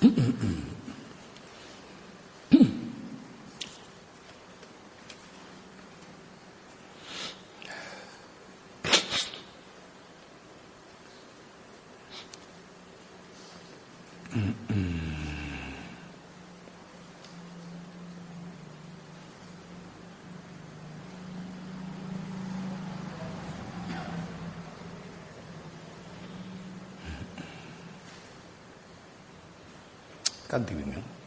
Kan diwingi. Hmm?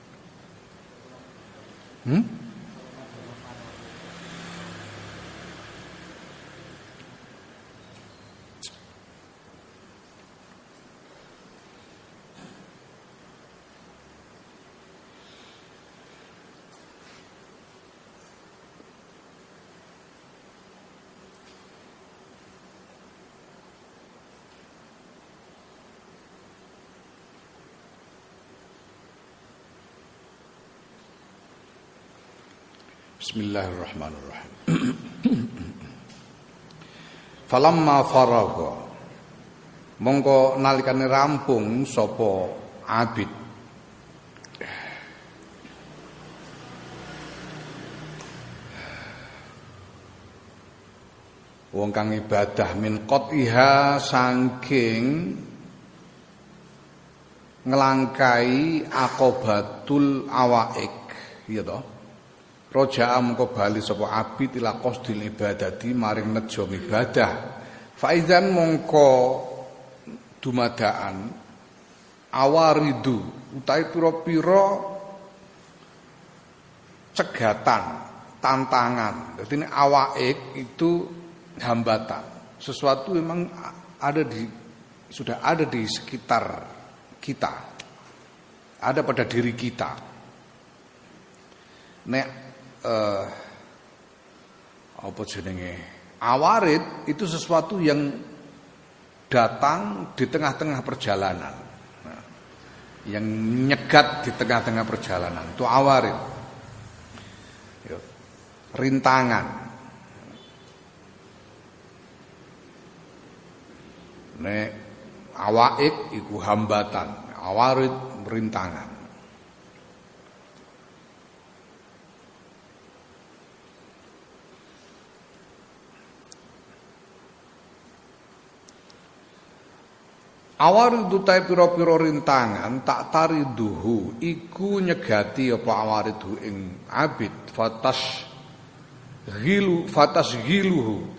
Bismillahirrahmanirrahim. Falamma faragha. Mongko nalikane rampung sapa abid. Wong kang ibadah min qatiha saking ngelangkai akobatul awaik ya toh Roja mengko bali sapa abid ila qasdil ibadati maring nejo ibadah. Faizan mongko dumadaan awaridu utai pira-pira cegatan, tantangan. Jadi ini awaik itu hambatan. Sesuatu memang ada di sudah ada di sekitar kita. Ada pada diri kita. Nek uh, apa jenenge? Awarid itu sesuatu yang datang di tengah-tengah perjalanan. Nah, yang nyegat di tengah-tengah perjalanan itu awarid. Yo. rintangan. Nek awaik iku hambatan. Awarid rintangan Awaridu ta pira-pira rintangan tak tariduhu iku nyegati apa awaridu ing abid. Fatas gilu fatas giluhu.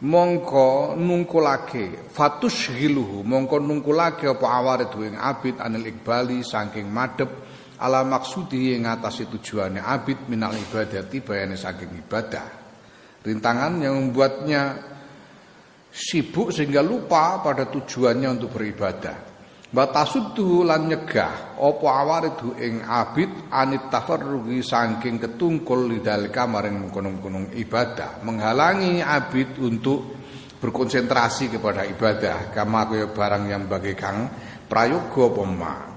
Mongko nungkulake fatus giluhu. Mongko nungkulake apa awaridu ing abid anil ikbali saking madep ala maksudi ing atase tujuane abid minal ibadati bayane saking ibadah. Rintangan yang membuatnya sibuk sehingga lupa pada tujuannya untuk beribadah. Batasuddu lan nyegah apa awaridu ing abid anit tafarrugi saking ketungkul lidalika maring mengkono-kono ibadah, menghalangi abid untuk berkonsentrasi kepada ibadah kama kaya barang yang bagaikan prayoga pema.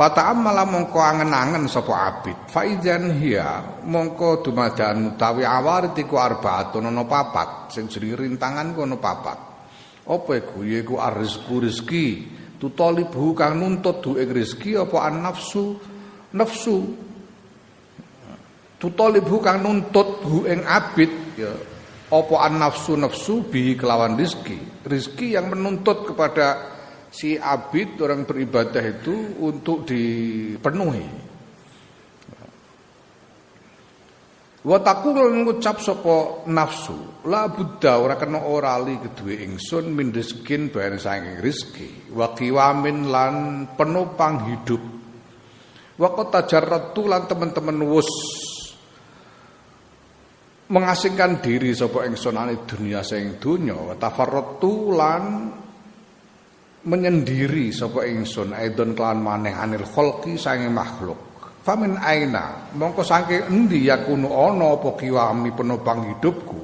Fata'ammala mongko angen-angen sapa abid. Faizan hiya mongko dumadan utawi awarit iku arbaatun ana papat sing jenenge rintangan ku ana papat. Apa iku? Yaiku arrizqu rezeki. Tutalibu kang nuntut du ing rezeki apa an nafsu nafsu. Tutalibu kang nuntut hu ing abid ya apa an nafsu nafsu bi kelawan rezeki. Rezeki yang menuntut kepada si abid orang beribadah itu untuk dipenuhi. Wa taqul ngucap sapa nafsu, la buddha ora kena ora li kedue ingsun min rizkin bayan saking rezeki, wa qiwamin lan penopang hidup. Wa tajarratu lan teman-teman wus mengasingkan diri sapa ingsun ane dunia sing dunya wa tafarratu lan menyendiri sapa ingsun aidon kelan maneh anil kholqi sange makhluk. Famin aina? Mongko saking endi yakunu ana apa kiwami penopang hidupku?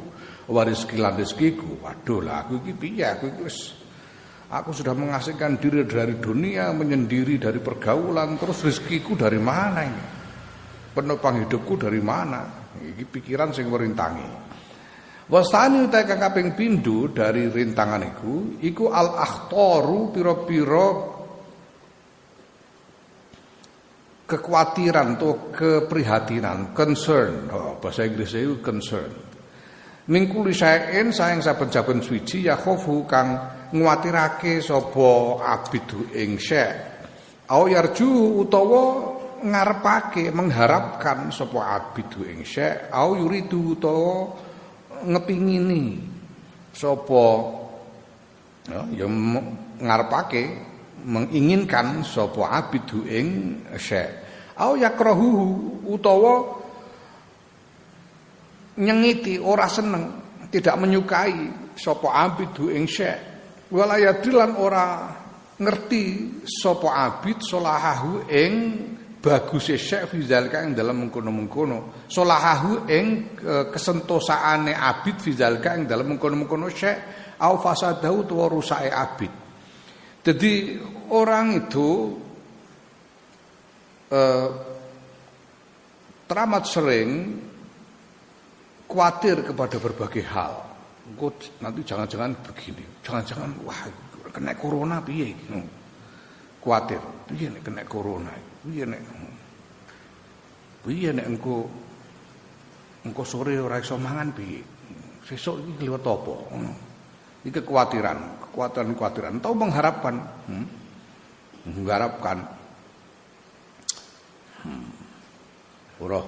Waris kilan rezekiku waduh lah aku iki piye? Aku iki wis aku sudah mengasingkan diri dari dunia menyendiri dari pergaulan terus rezekiku dari mana ini? Penopang hidupku dari mana? Iki pikiran sing merintangi Wasani utai kang kaping dari rintangan iku iku al akhtaru pira-pira kekhawatiran atau keprihatinan, concern. Oh, bahasa Inggris itu concern. Mingkuli saen sayang saben-saben suci ya khofu kang nguwatirake sapa abidu ing syek. Au yarju utawa ngarepake mengharapkan sapa abidu ing syek au yuridu utawa ngepingini. Sapa ya, ya ngarepake menginginkan sapa abidu ing syek au yakrahu utawa nyengiti ora seneng tidak menyukai sapa abidu ing syekh wala yadilan ora ngerti sapa abid solahahu ing bagus syekh fi zalika ing dalam mengkono-mengkono. Solahahu ing kesentosaane abid fi ing dalam mengkono-mengkono syekh au fasadahu tuwa rusake abid. Jadi orang itu eh, teramat sering khawatir kepada berbagai hal. Nanti jangan-jangan begini, jangan-jangan wah kena corona piye? Hmm. Khawatir, piye kena corona, piye nek piye nek engko engko sore ora iso mangan piye. Sesuk iki liwat apa? Hmm. Ini kekhawatiran, kekhawatiran-kekhawatiran atau mengharapkan hmm? mengharapkan hmm. Ora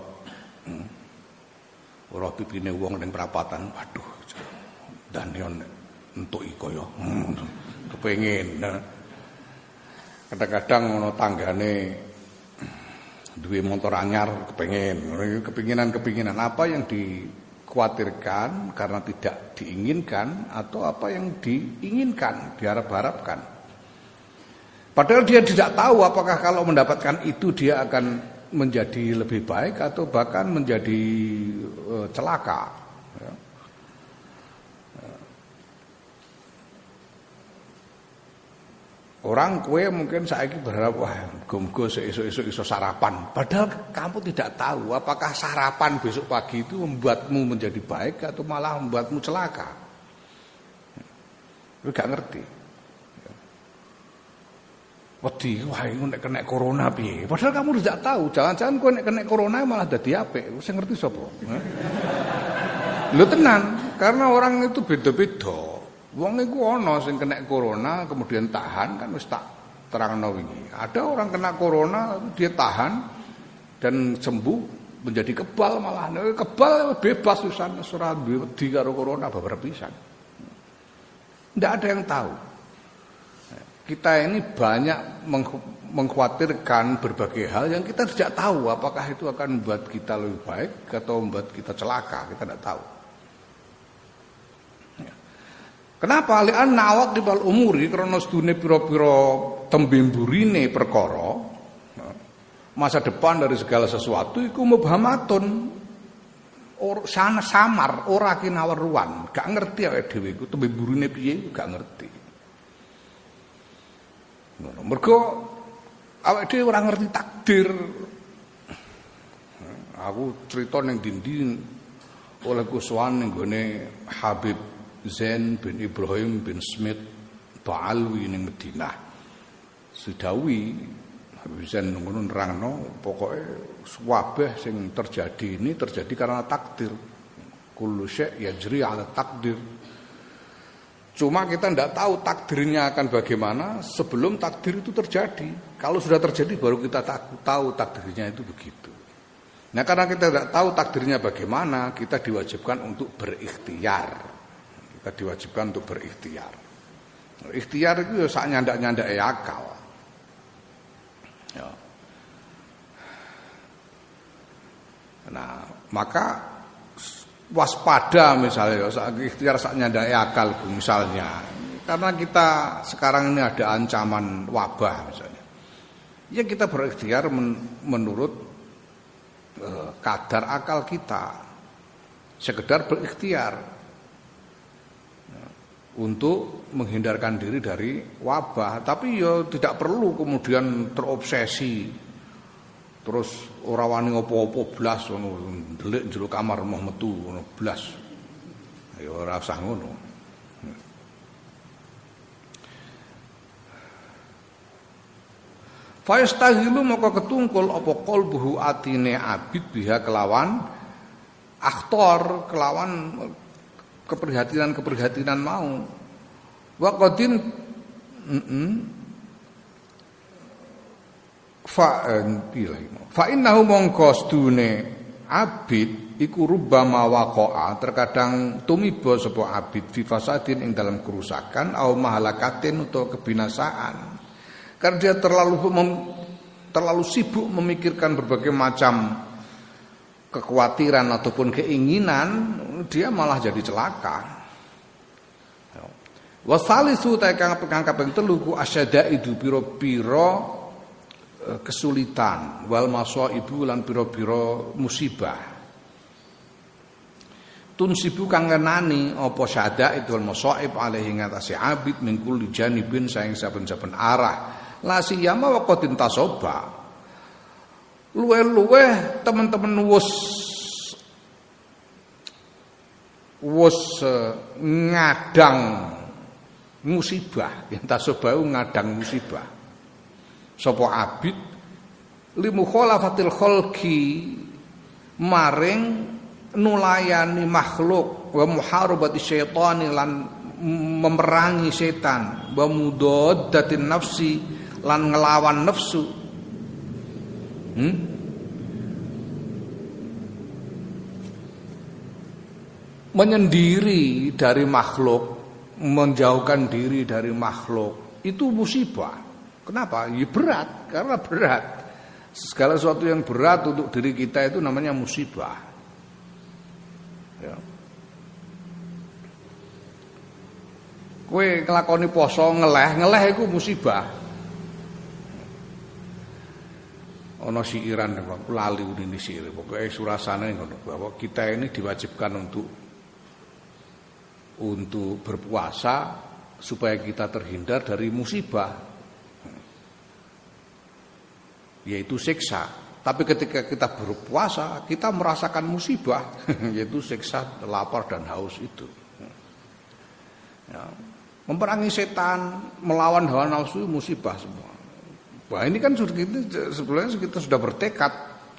hmm. Ora pipine wong ning perapatan, waduh. Danion entuki kaya hmm, kepengin. Nah. Kadang-kadang ngono tanggane duwe motor anyar kepengin. Kepinginan-kepinginan apa yang dikhawatirkan karena tidak diinginkan atau apa yang diinginkan, diharap-harapkan. Padahal dia tidak tahu apakah kalau mendapatkan itu dia akan menjadi lebih baik atau bahkan menjadi uh, celaka. Orang kue mungkin saya berharap wah gumgo esok-esok iso sarapan. Padahal kamu tidak tahu apakah sarapan besok pagi itu membuatmu menjadi baik atau malah membuatmu celaka. Lu gak ngerti. Wedi wah iku nek kena corona piye? Padahal kamu tidak tahu jangan-jangan kowe nek kena corona malah dadi apik. Sing ngerti sapa? Lho tenan karena orang itu beda-beda wong iku ana sing kena corona kemudian tahan kan wis tak terangno wingi. Ada orang kena corona dia tahan dan sembuh menjadi kebal malah. Kebal bebas ora duwe wedi karo corona beberapa pisan. Ndak ada yang tahu. Kita ini banyak mengkhawatirkan berbagai hal yang kita tidak tahu apakah itu akan membuat kita lebih baik atau membuat kita celaka, kita tidak tahu. Ya. Kenapa? Lian nawak di bal umuri karena sedune piro-piro tembimburine perkara ya. masa depan dari segala sesuatu iku mubhamatun or sana samar ora kinawar ruan gak ngerti awake dhewe iku tembimburine piye gak ngerti Ngono. Mergo awake dhewe ora ngerti takdir. Aku cerita ning dinding oleh kuswan ning gone Habib Zain bin Ibrahim bin Smith Ba'alwi ning Madinah. Sudawi Habib Zain ngono nerangno pokoke swabeh sing terjadi ini terjadi karena takdir. Kullu syai' yajri 'ala takdir. Cuma kita tidak tahu takdirnya akan bagaimana sebelum takdir itu terjadi. Kalau sudah terjadi baru kita tahu takdirnya itu begitu. Nah karena kita tidak tahu takdirnya bagaimana, kita diwajibkan untuk berikhtiar. Kita diwajibkan untuk berikhtiar. Ikhtiar itu ya sak nyandak-nyandak akal. Ya. Nah, maka waspada misalnya ikhtiar saat nyandai akal misalnya karena kita sekarang ini ada ancaman wabah misalnya ya kita berikhtiar men menurut uh, kadar akal kita sekedar berikhtiar ya, untuk menghindarkan diri dari wabah tapi ya tidak perlu kemudian terobsesi Terus ora wani apa-apa blas ngono, ndelik jero kamar mau metu ngono blas. Ya ora usah ngono. Fayastahilu maka ketungkul apa qalbuhu atine abid biha kelawan aktor kelawan keprihatinan-keprihatinan mau. Wa qadin mm -mm, fa eh, fa innahu mongko stune abid iku rubbama waqa'a terkadang tumiba sapa abid fi fasadin ing dalam kerusakan au mahalakatin atau kebinasaan. Karena dia terlalu mem, terlalu sibuk memikirkan berbagai macam kekhawatiran ataupun keinginan dia malah jadi celaka. Wasalisu ta kang kaping telu ku asyada itu piro-piro Eh, kesulitan wal ibu lan pira-pira musibah. Tunsibu kang ngenani apa syada itu al masaib alaihi ngatasi abid min kulli janibin saing saben-saben arah. La siyama waqatin tasoba luwe-luwe teman-teman wus. Wus uh, ngadang musibah. Yang tasoba ngadang musibah. Sapa abid? Limukhalafatil khalqi maring nulayani makhluk wa muharabati syaitani lan memerangi setan wa mudaddatin nafsi lan ngelawan nafsu hmm? menyendiri dari makhluk menjauhkan diri dari makhluk itu musibah Kenapa? Ya berat, karena berat. Segala sesuatu yang berat untuk diri kita itu namanya musibah. Ya. Kue ngelakoni poso ngeleh, ngeleh itu musibah. Ono siiran lali ini siir, pokoknya surasane ngono bahwa kita ini diwajibkan untuk untuk berpuasa supaya kita terhindar dari musibah yaitu siksa. Tapi ketika kita berpuasa, kita merasakan musibah, yaitu siksa lapar dan haus itu. Ya. Memperangi setan, melawan hawa nafsu musibah semua. Wah ini kan sudah kita, sebenarnya kita sudah bertekad,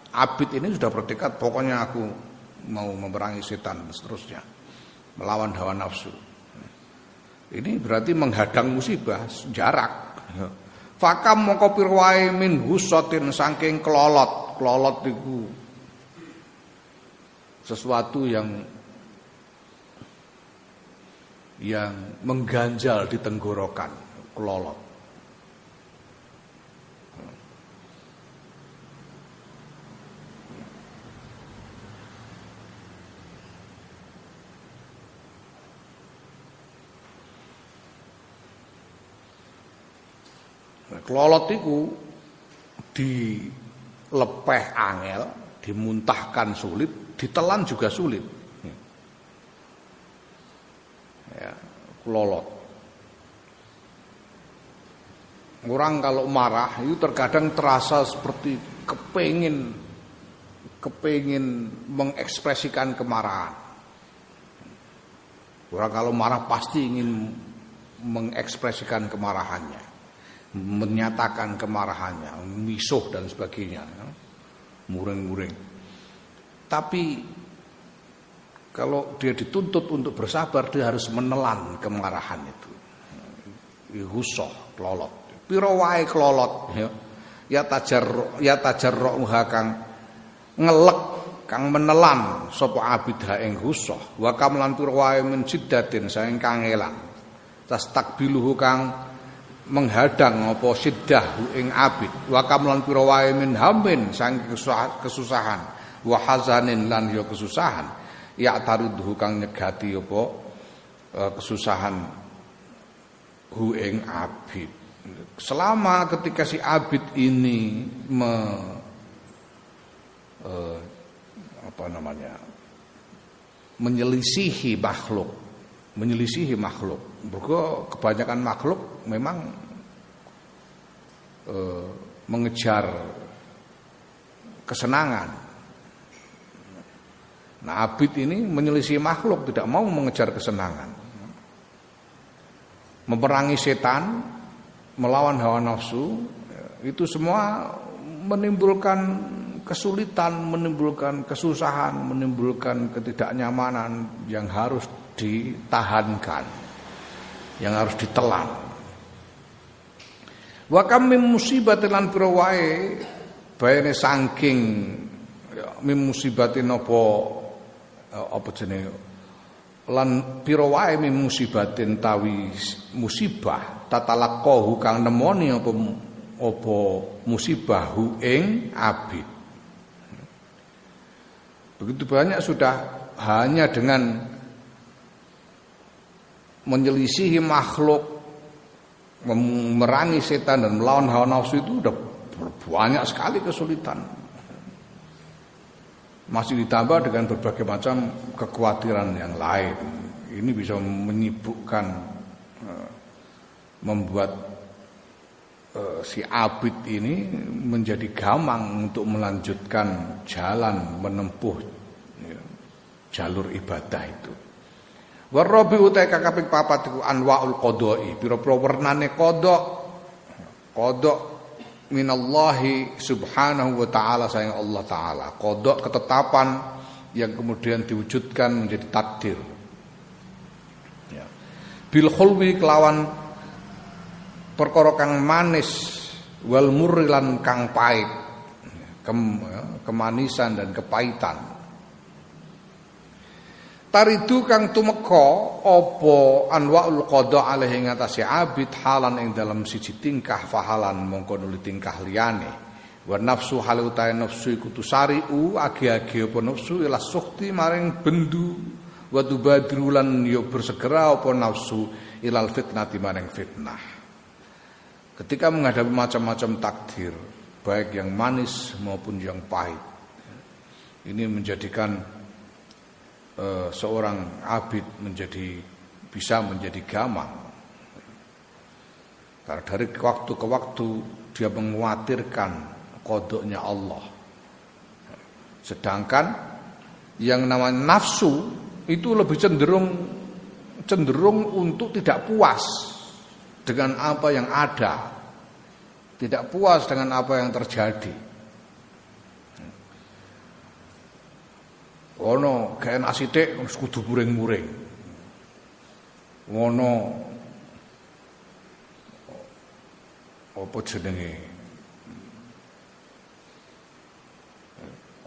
abid ini sudah bertekad, pokoknya aku mau memerangi setan dan seterusnya, melawan hawa nafsu. Ini berarti menghadang musibah, jarak. Fakam mongko pirwae min husatin saking kelolot. Kelolot iku sesuatu yang yang mengganjal di tenggorokan, kelolot. Klolot itu dilepeh angel, dimuntahkan sulit, ditelan juga sulit. Ya, klolot. Orang kalau marah itu terkadang terasa seperti kepingin kepingin mengekspresikan kemarahan. Orang kalau marah pasti ingin mengekspresikan kemarahannya menyatakan kemarahannya, misuh dan sebagainya, ya. muring-muring. Tapi kalau dia dituntut untuk bersabar, dia harus menelan kemarahan itu. Husoh, kelolot. Piro wae kelolot, ya. Ya tajar ya tajarruha kang ngelek kang menelan sapa abid ha ing husoh wa kamlan piro wae min siddatin saing kangelan tas takbiluhu kang menghadang apa siddah ing abid. Wa kamlan pira wae min hamin sang kesusahan wa hazanin lan ya kesusahan. Ya tarudhu kang nyegati apa e, kesusahan hu ing abid. Selama ketika si abid ini me, eh, apa namanya menyelisihi makhluk menyelisihi makhluk. Mergo kebanyakan makhluk memang e, mengejar kesenangan. Nah, abid ini menyelisihi makhluk, tidak mau mengejar kesenangan. Memerangi setan, melawan hawa nafsu, itu semua menimbulkan kesulitan, menimbulkan kesusahan, menimbulkan ketidaknyamanan yang harus ditahankan, yang harus ditelan. Wa kam min musibatin lan pira wae saking ya, min musibatin apa eh, apa jenenge lan pira wae min musibatin tawi musibah tatalaqahu kang nemoni apa apa musibahu ing abid begitu banyak sudah hanya dengan menyelisihi makhluk memerangi setan dan melawan hawa nafsu itu udah banyak sekali kesulitan. Masih ditambah dengan berbagai macam kekhawatiran yang lain. Ini bisa menyibukkan eh, membuat eh, si abid ini menjadi gamang untuk melanjutkan jalan menempuh ya, jalur ibadah itu. Warabi utai kakaping papat iku anwaul qodoi. Pira-pira wernane kodok. Kodok minallahi subhanahu wa ta'ala sayang Allah ta'ala. Kodok ketetapan yang kemudian diwujudkan menjadi takdir. Ya. Bil khulwi kelawan perkara manis wal murrilan kang pahit. Kem, ya, kemanisan dan kepahitan Taridu kang tumeka apa anwaul qada alaihi ngatasi abid halan ing dalam siji tingkah fahalan mongko nuli tingkah liyane. Wa nafsu hal utahe nafsu iku tusariu agi-agi apa nafsu ila sukti maring bendu wa tubadrulan yo bersegera apa nafsu ilal fitnati maring fitnah. Ketika menghadapi macam-macam takdir, baik yang manis maupun yang pahit. Ini menjadikan Eh, seorang abid menjadi bisa menjadi gamang. Karena dari waktu ke waktu dia mengkhawatirkan kodoknya Allah. Sedangkan yang namanya nafsu itu lebih cenderung cenderung untuk tidak puas dengan apa yang ada. Tidak puas dengan apa yang terjadi. Ono nasi teh kudu muring-muring. Ngono apa jenenge?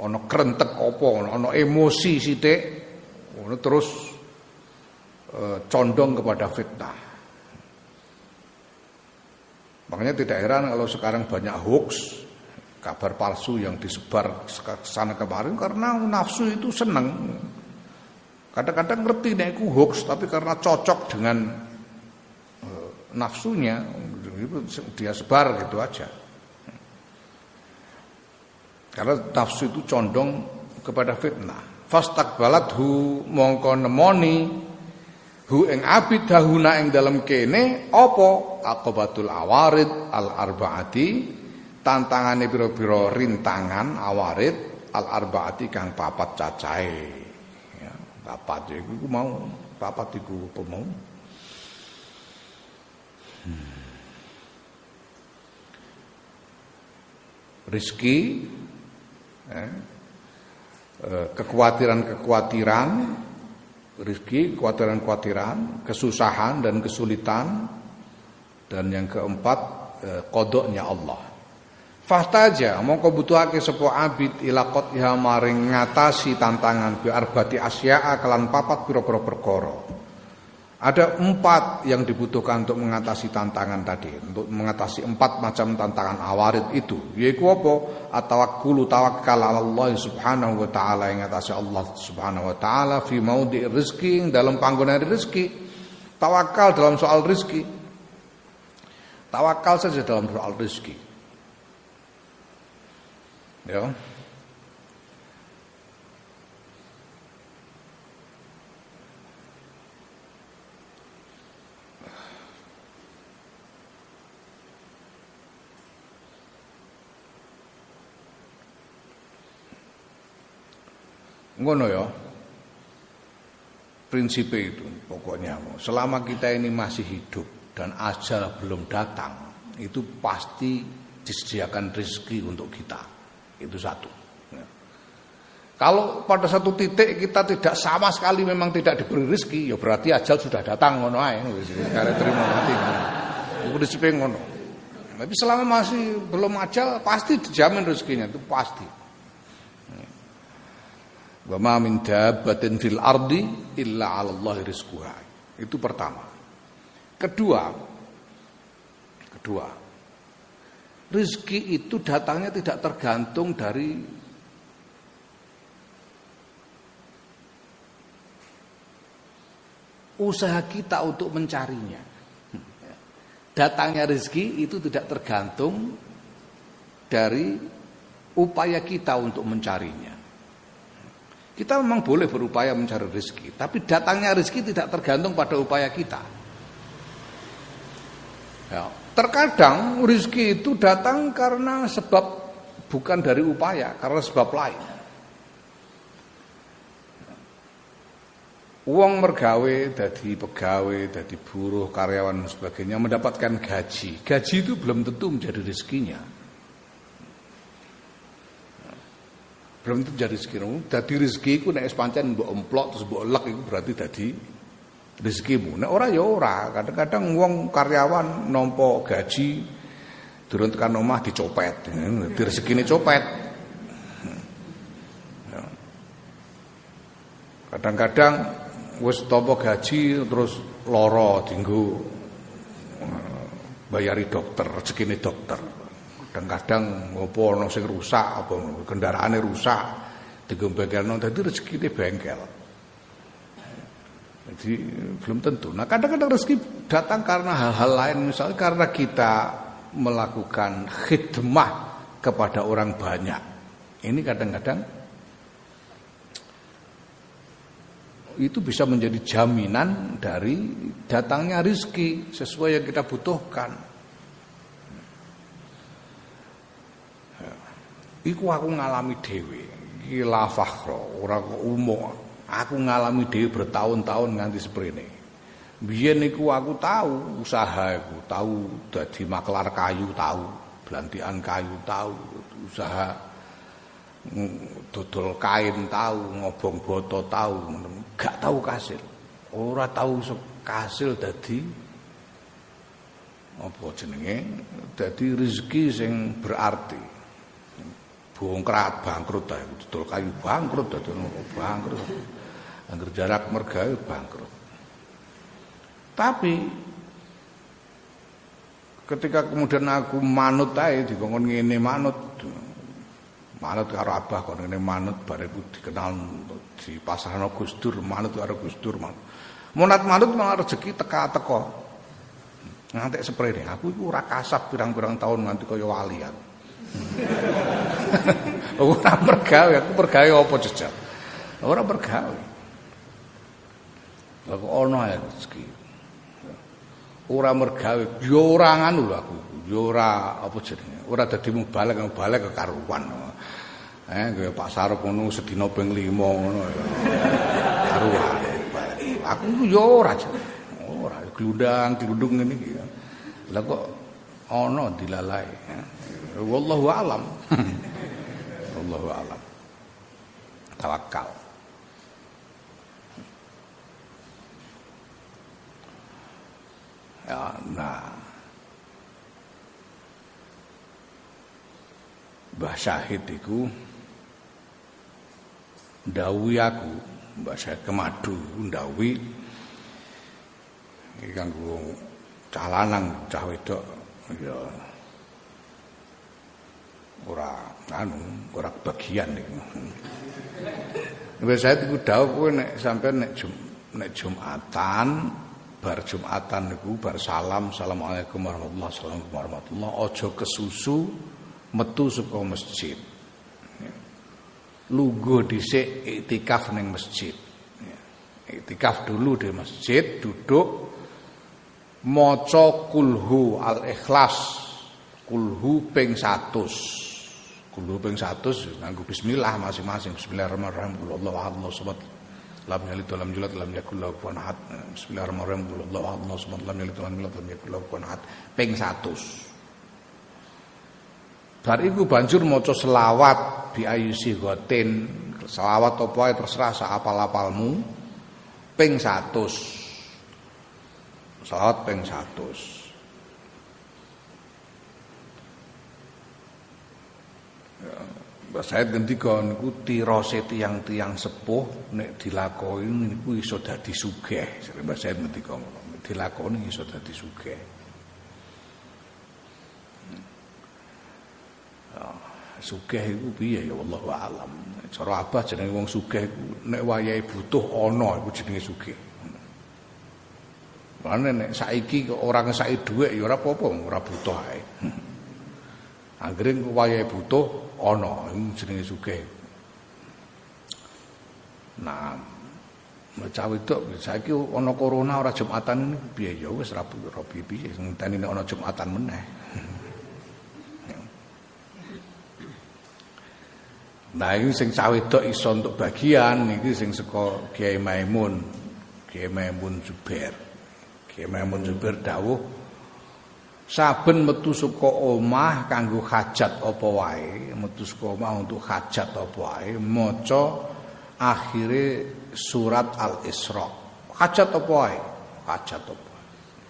Ono krentek apa, ono emosi sithik, ono terus e, condong kepada fitnah. Makanya tidak heran kalau sekarang banyak hoax, kabar palsu yang disebar sana kemarin karena nafsu itu senang. Kadang-kadang ngerti nek hoax tapi karena cocok dengan e, nafsunya dia sebar gitu aja. Karena nafsu itu condong kepada fitnah. hu mongko nemoni hu ing abid dahuna ing dalam kene apa aqobatul awarid al arbaati tantangane pira-pira rintangan awarid al arbaati kang papat cacahe. Ya papat ya iku mau papat apa mau? Hmm. rizki eh, kekhawatiran-kekhawatiran rizki, kekhawatiran-kekhawatiran kesusahan dan kesulitan. Dan yang keempat eh, kodoknya Allah Fahtaja mongko butuhake sapa abid ila qatiha maring ngatasi tantangan bi arbati asya'a kelan papat pira-pira perkara. Ada empat yang dibutuhkan untuk mengatasi tantangan tadi, untuk mengatasi empat macam tantangan awarid itu. Yaitu apa? Atawakkulu tawakkal ala Allah subhanahu wa ta'ala yang ngatasi Allah subhanahu wa ta'ala fi maudi rizki dalam panggonan rizki. Tawakal dalam soal rizki. Tawakal saja dalam soal rizki. Ya. Ngono ya. Prinsip itu pokoknya. Selama kita ini masih hidup dan ajal belum datang, itu pasti disediakan rezeki untuk kita. Itu satu. Ya. Kalau pada satu titik kita tidak sama sekali memang tidak diberi rezeki, ya berarti ajal sudah datang ngono ae. Karena terima mati. Itu prinsipnya ngono. Tapi selama masih belum ajal pasti dijamin rezekinya itu pasti. Wa ma min dabbatin fil ardi illa 'ala Allah rizquha. Itu pertama. Kedua, kedua, Rizki itu datangnya tidak tergantung dari usaha kita untuk mencarinya. Datangnya rezeki itu tidak tergantung dari upaya kita untuk mencarinya. Kita memang boleh berupaya mencari rezeki, tapi datangnya rezeki tidak tergantung pada upaya kita. Ya, Terkadang rizki itu datang karena sebab bukan dari upaya, karena sebab lain. Uang mergawe, dari pegawai, dari buruh, karyawan dan sebagainya mendapatkan gaji. Gaji itu belum tentu menjadi rezekinya. Belum tentu menjadi rezeki. Dadi rezeki itu nek pancen mbok emplok terus mbok lek itu berarti dadi rezekimu. Nek ora ya ora, kadang-kadang wong karyawan nampa gaji durung tekan omah dicopet. Di rezekine copet. Ya. Kadang-kadang wis tampa gaji terus lara dinggo eh, bayari dokter, rezekine dokter. Kadang-kadang ngopo ana sing rusak apa kendaraane rusak digo bengkelno dadi rezekine bengkel. Jadi belum tentu. Nah kadang-kadang rezeki datang karena hal-hal lain. Misalnya karena kita melakukan khidmah kepada orang banyak. Ini kadang-kadang itu bisa menjadi jaminan dari datangnya rizki sesuai yang kita butuhkan. Iku aku ngalami dewi, gila fakhro, orang umum Aku ngalami dhewe bertahun-tahun nganti seprene. Biyen niku aku tahu usaha aku, tahu dadi maklar kayu tahu, belantian kayu tahu, usaha dodol kain tahu, ngobong boto tahu, gak tahu kasil. Ora tahu kasil dadi apa jenenge? Dadi rezeki sing berarti. Bongkrat bangkrut ta, dodol kayu bangkrut dadi bangkrut. Angger jarak mergawe bangkrut. Tapi ketika kemudian aku manut ae dikongkon ngene manut manut karo abah kok ngene manut bareku dikenal di pasarno Gus Dur manut karo Gus Dur manut. Monat manut malah rezeki teka teko. Ngantek seprene aku ora kasap pirang-pirang tahun nganti kaya walian. ora mergawe aku mergawe apa jejak. Ora mergawe. Lah kok ana ya rezeki. Ora mergawe, yo ora nganu lho aku. Yo ora apa jenenge? Ora dadi mubalek mubalek kekaruan. Eh kaya Pak Sarep ngono sedina ping 5 ngono ya. Karuan. Aku yo ora ora glundang glundung ngene iki. Lah kok ana dilalai. Wallahu alam. Wallahu alam. Tawakal. Ya, nah. Mbah Syahid iku ndawuhi aku, Mbah Syahid Kemadu ndawuhi iki kanggo cah lanang, cah wedok ya ora anu, ora bagian iku. Mbah Syahid iku dawuh kowe nek sampean nek Jum, nek Jumatan bar Jumatan niku bar salam Assalamualaikum warahmatullahi wabarakatuh warahmatullah aja kesusu metu saka masjid. Lungguh dhisik iktikaf ning masjid. Iktikaf dulu di masjid duduk maca kulhu al ikhlas kulhu ping 100 kulhu ping 100 nganggo bismillah masing-masing. Bismillahirrahmanirrahim. Allahu akbar lam yalid wa lam yulad lam yakul lahu kufuwan ahad. Bismillahirrahmanirrahim. Qul huwallahu ahad allahu samad lam yalid wa lam yulad lam yakul lahu kufuwan ahad. Ping 100 bar iku banjur maca selawat bi ayusi gotin. Selawat apa ae terserah apal-apalmu. Ping 100 selawat ping 100 Mbah Said ngendika niku tirose tiyang-tiyang sepuh nek dilakoni niku iso dadi sugih. Mbah Said ngendika dilakoni iso dadi sugih. Ya, sugih iku piye ya wallahu alam. Cara abah jenenge wong sugih nek wayahe butuh ana iku jenenge sugih. Mane nek saiki orang ngesaki dhuwit ya ora apa-apa, ora butuh ae. Anggere wayahe butuh ana iku jenenge sugih. Nah, Maca wedok saiki ana corona ora Jumatan piye ya wis ora ora piye ngenteni nek ana Jumatan meneh. Nah iki sing cah wedok iso untuk bagian iki sing saka Kiai Maimun. Kiai Maimun Zubair. Kiai Maimun Zubair dawuh saben metu saka omah kanggo hajat apa wae, metu saka omah untuk hajat apa wae, maca akhire surat Al-Isra. Hajat apa wae? Hajat apa?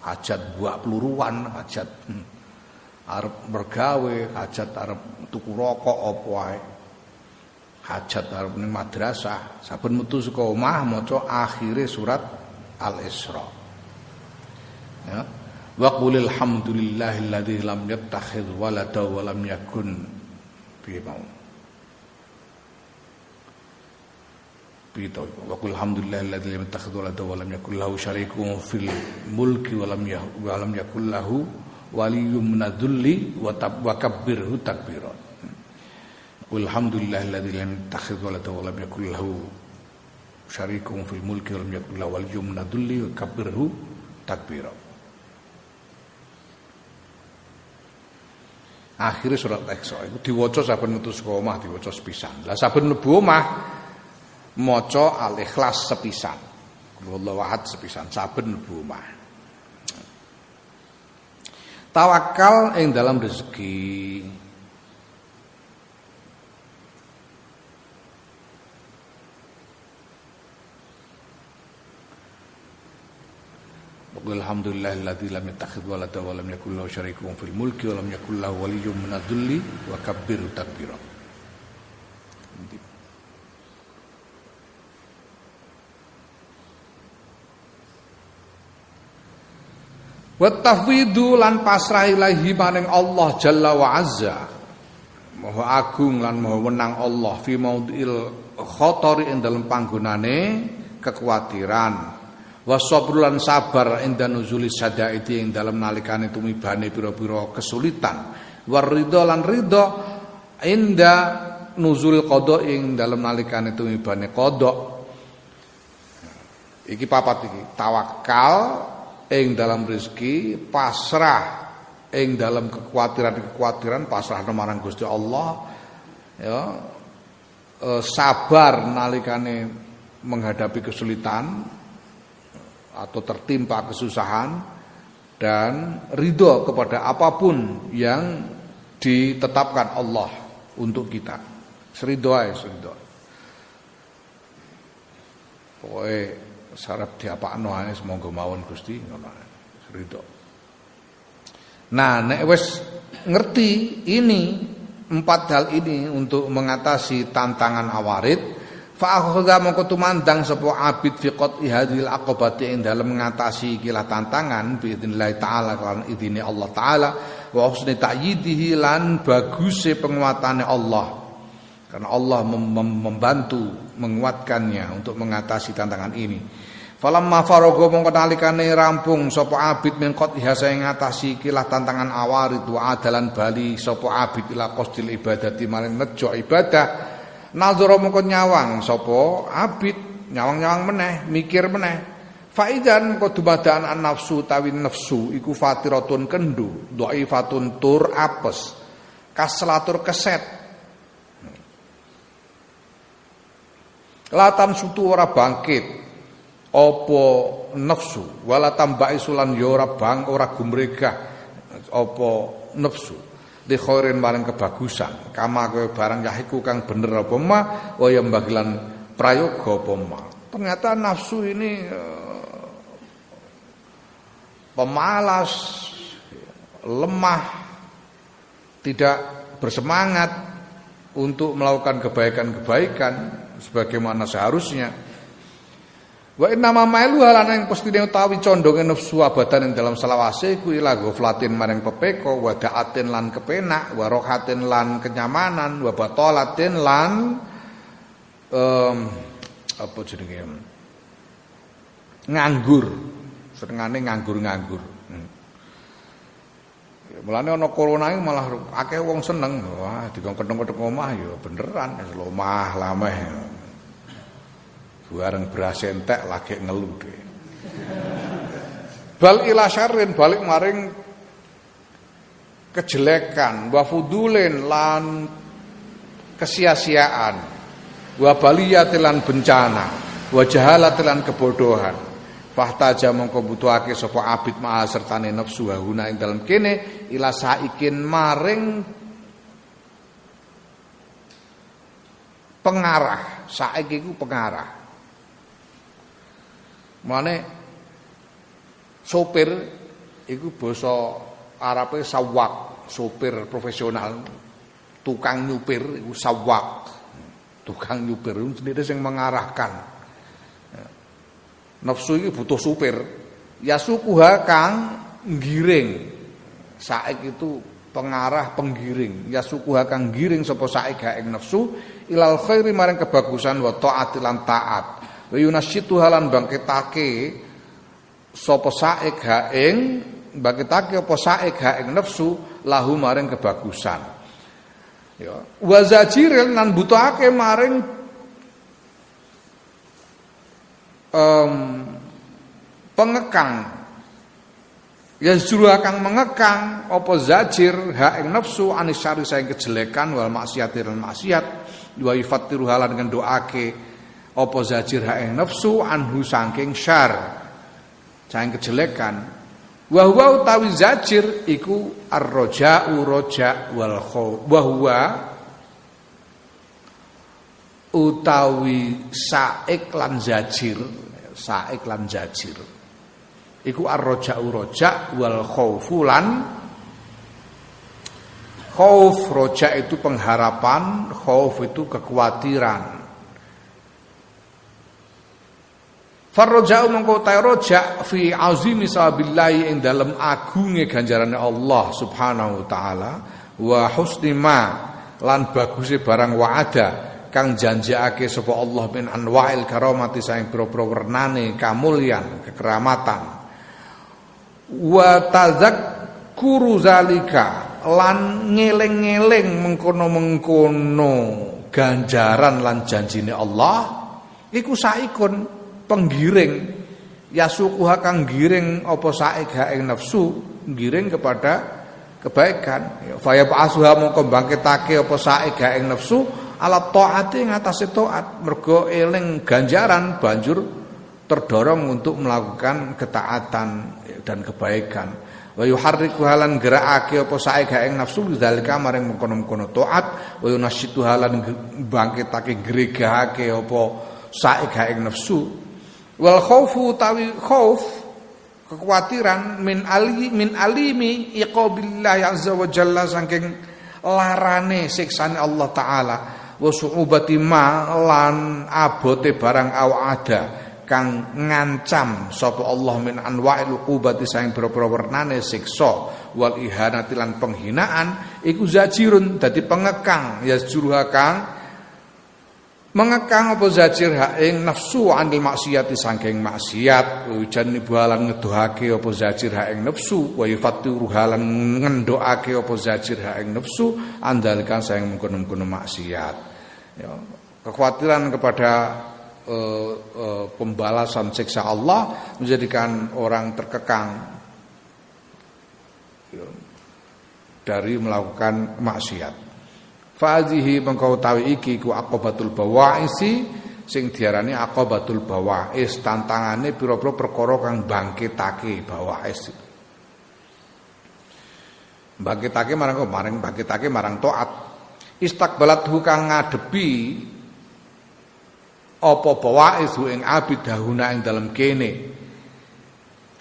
Hajat buak peluruan, hajat hmm. arep bergawe, hajat arep tuku rokok apa wae. Hajat arep ning madrasah, saben metu saka omah maca akhire surat Al-Isra. Ya. Wa qulil hamdulillahilladzi lam yattakhidh walada wa yakun piye mau. Piye to wa qul hamdulillahilladzi lam yattakhidh walada wa fil mulki wa lam wa lam yakul lahu waliyyun minadulli wa kabbirhu takbira. Qul hamdulillahilladzi lam yattakhidh fil mulki wa lam yakul lahu waliyyun minadulli wa kabbirhu takbira. Akhirnya surat Iqsa itu diwaca saben metu saka omah diwaca sepisan. Lah saben mlebu omah maca Al-Ikhlas sepisan. Wallahu ahad sepisan saben mlebu omah. Tawakal ing dalam rezeki. Qul alhamdulillahilladzi lam yattakhidh walada wa lam yakul lahu syarikun fil mulki wa lam yakul lahu waliyyun minadh-dhulli wa kabbirhu takbira. Wa tafwidu lan pasrah ilahi maring Allah Jalla wa Azza. Maha agung lan maha wenang Allah fi maudil khotori ing dalem panggonane kekhawatiran Wasobrulan sabar inda nuzuli sadaiti ing dalam nalikane tumibane pira-pira kesulitan. Warido lan ridho inda nuzul qada ing dalam nalikane tumibane qada. Iki papat iki, tawakal ing dalam rezeki, pasrah ing dalam kekhawatiran-kekhawatiran, pasrah marang Gusti Allah. Ya. E, sabar nalikane menghadapi kesulitan, atau tertimpa kesusahan dan ridho kepada apa pun yang ditetapkan Allah untuk kita. Serido ae serido. Pokoke sarap diapakno ae semoga mawon Gusti ngono Serido. Nah, nek wis ngerti ini empat hal ini untuk mengatasi tantangan awarid Fa akhadha mongko tumandang sapa abid fi qati hadhil aqabati ing dalem ngatasi ikilah tantangan bi idznillah taala kan idine Allah taala wa husni ta'yidihi lan baguse penguatane Allah. Karena Allah mem membantu menguatkannya untuk mengatasi tantangan ini. Falamma faraga mongko nalikane rampung sapa abid min qatiha saya ngatasi ikilah tantangan awarid wa adalan bali sapa abid ila qasdil ibadati maring nejo ibadah Nazara mongko nyawang sapa? Abid nyawang-nyawang meneh mikir meneh. Faidan kau dumadakan an nafsu tawi nafsu iku fatiratun kendu dhaifatun tur apes kaselatur keset. Latan sutu ora bangkit apa nafsu? Wala tambai sulan ya ora bang ora gumregah apa nafsu khairin maring kebagusan. Kama kowe barang yahiku kang bener apa ma wa bagilan prayoga apa ma. Ternyata nafsu ini uh, pemalas lemah tidak bersemangat untuk melakukan kebaikan-kebaikan sebagaimana seharusnya Wa inna ma mailu halana yang pestine utawi condonge nafsu abadan ing dalam selawase iku ila ghaflatin maring pepeko wa da'atin lan kepenak wa rohatin lan kenyamanan wa batolatin lan um, apa jenenge? Nganggur. Senengane nganggur-nganggur. Hmm. Mulane ana corona iki malah akeh wong seneng. Wah dikon-kethek omah ya beneran omah lameh bareng beras entek lagi ngeluh deh. Bal ila syarrin balik maring kejelekan. Wa fudulin lan kesia-siaan. Wa baliyatilan bencana. Wa jahalatilan kebodohan. Fahtaja mongko butuhake sapa abid ma sertane nafsu huna ing dalem kene ila saikin maring pengarah. Saiki iku pengarah Mane sopir iku basa Arabe sawak, sopir profesional, tukang nyupir iku sawak. Tukang nyupir itu sendiri yang mengarahkan. Nafsu iki butuh supir. Ya sukuha kang giring. Saik itu pengarah penggiring. Ya sukuha kang giring sapa saik ing nafsu ilal khairi maring kebagusan wa taat lan taat wa yunasyitu halan bangkitake sapa saik ha ing bangkitake apa saik ha ing nafsu lahu maring kebagusan. Ya. Wa zajiril nan butuhake maring um, pengekang. Ya suruh akan mengekang apa zajir ha ing nafsu anisari saing kejelekan wal maksiat dan maksiat. Wa yafatiru halan doake apa zajir hae nafsu anhu saking syar. Saking kejelekan. Wa huwa utawi zajir iku ar-raja'u raja wal khauf wa huwa utawi saik lan zajir saik lan zajir. Iku ar-raja'u raja wal khaufu lan khauf roja itu pengharapan khauf itu kekhawatiran Farroja'u mengkau roja fi azimi sabillahi ing dalam agunge ganjarane Allah Subhanahu wa taala wa husni ma lan baguse barang wa'ada kang janjiake sapa Allah min anwa'il karamati saing pira-pira wernane kamulyan kekeramatan. Wa tazakkuru zalika lan ngeling-ngeling mengkono-mengkono ganjaran lan janjine Allah iku saikun penggiring. Yasukuha kang giring apa saik ing nafsu giring kepada kebaikan. Ya, asuha mongko bangkitake apa saik ing nafsu ala taati ngatasé taat. Mergo eling ganjaran banjur terdorong untuk melakukan ketaatan dan kebaikan. Wa yuharriku halan gerakake apa saik ha ing nafsu zalika maring mengkono-mengkono taat. Wa yunasyitu halan bangkitake gregahake apa saik ha ing nafsu Wal khaufu tawi khauf kekhawatiran min ali min alimi iqabillah azza wa jalla saking larane siksane Allah taala. Wa su'ubati ma lan abote barang ada kang ngancam sapa Allah min anwa'il uqubati saing pira-pira wernane siksa. Wal ihanati lan penghinaan iku zajirun dadi pengekang ya juruha kang mengekang apa zajir hak ing nafsu anil maksiati saking maksiat? Ujan halan ngedohake apa zajir hak ing nafsu? Wa yafatiru halan apa zajir hak ing nafsu? Andalkan sayang mengkono-mengkono maksiat. Ya kekhawatiran kepada uh, uh, pembalasan siksa Allah menjadikan orang terkekang. Ya, dari melakukan maksiat Fadhihi mengkau tawi iki ku aqobatul bawaisi sing diarani aqobatul bawais tantangane pira-pira perkara kang bangkitake bawais. Bangkitake marang maring bangkitake marang taat. Istakbalat kang ngadepi apa bawaizu ing abid dahuna ing dalem kene.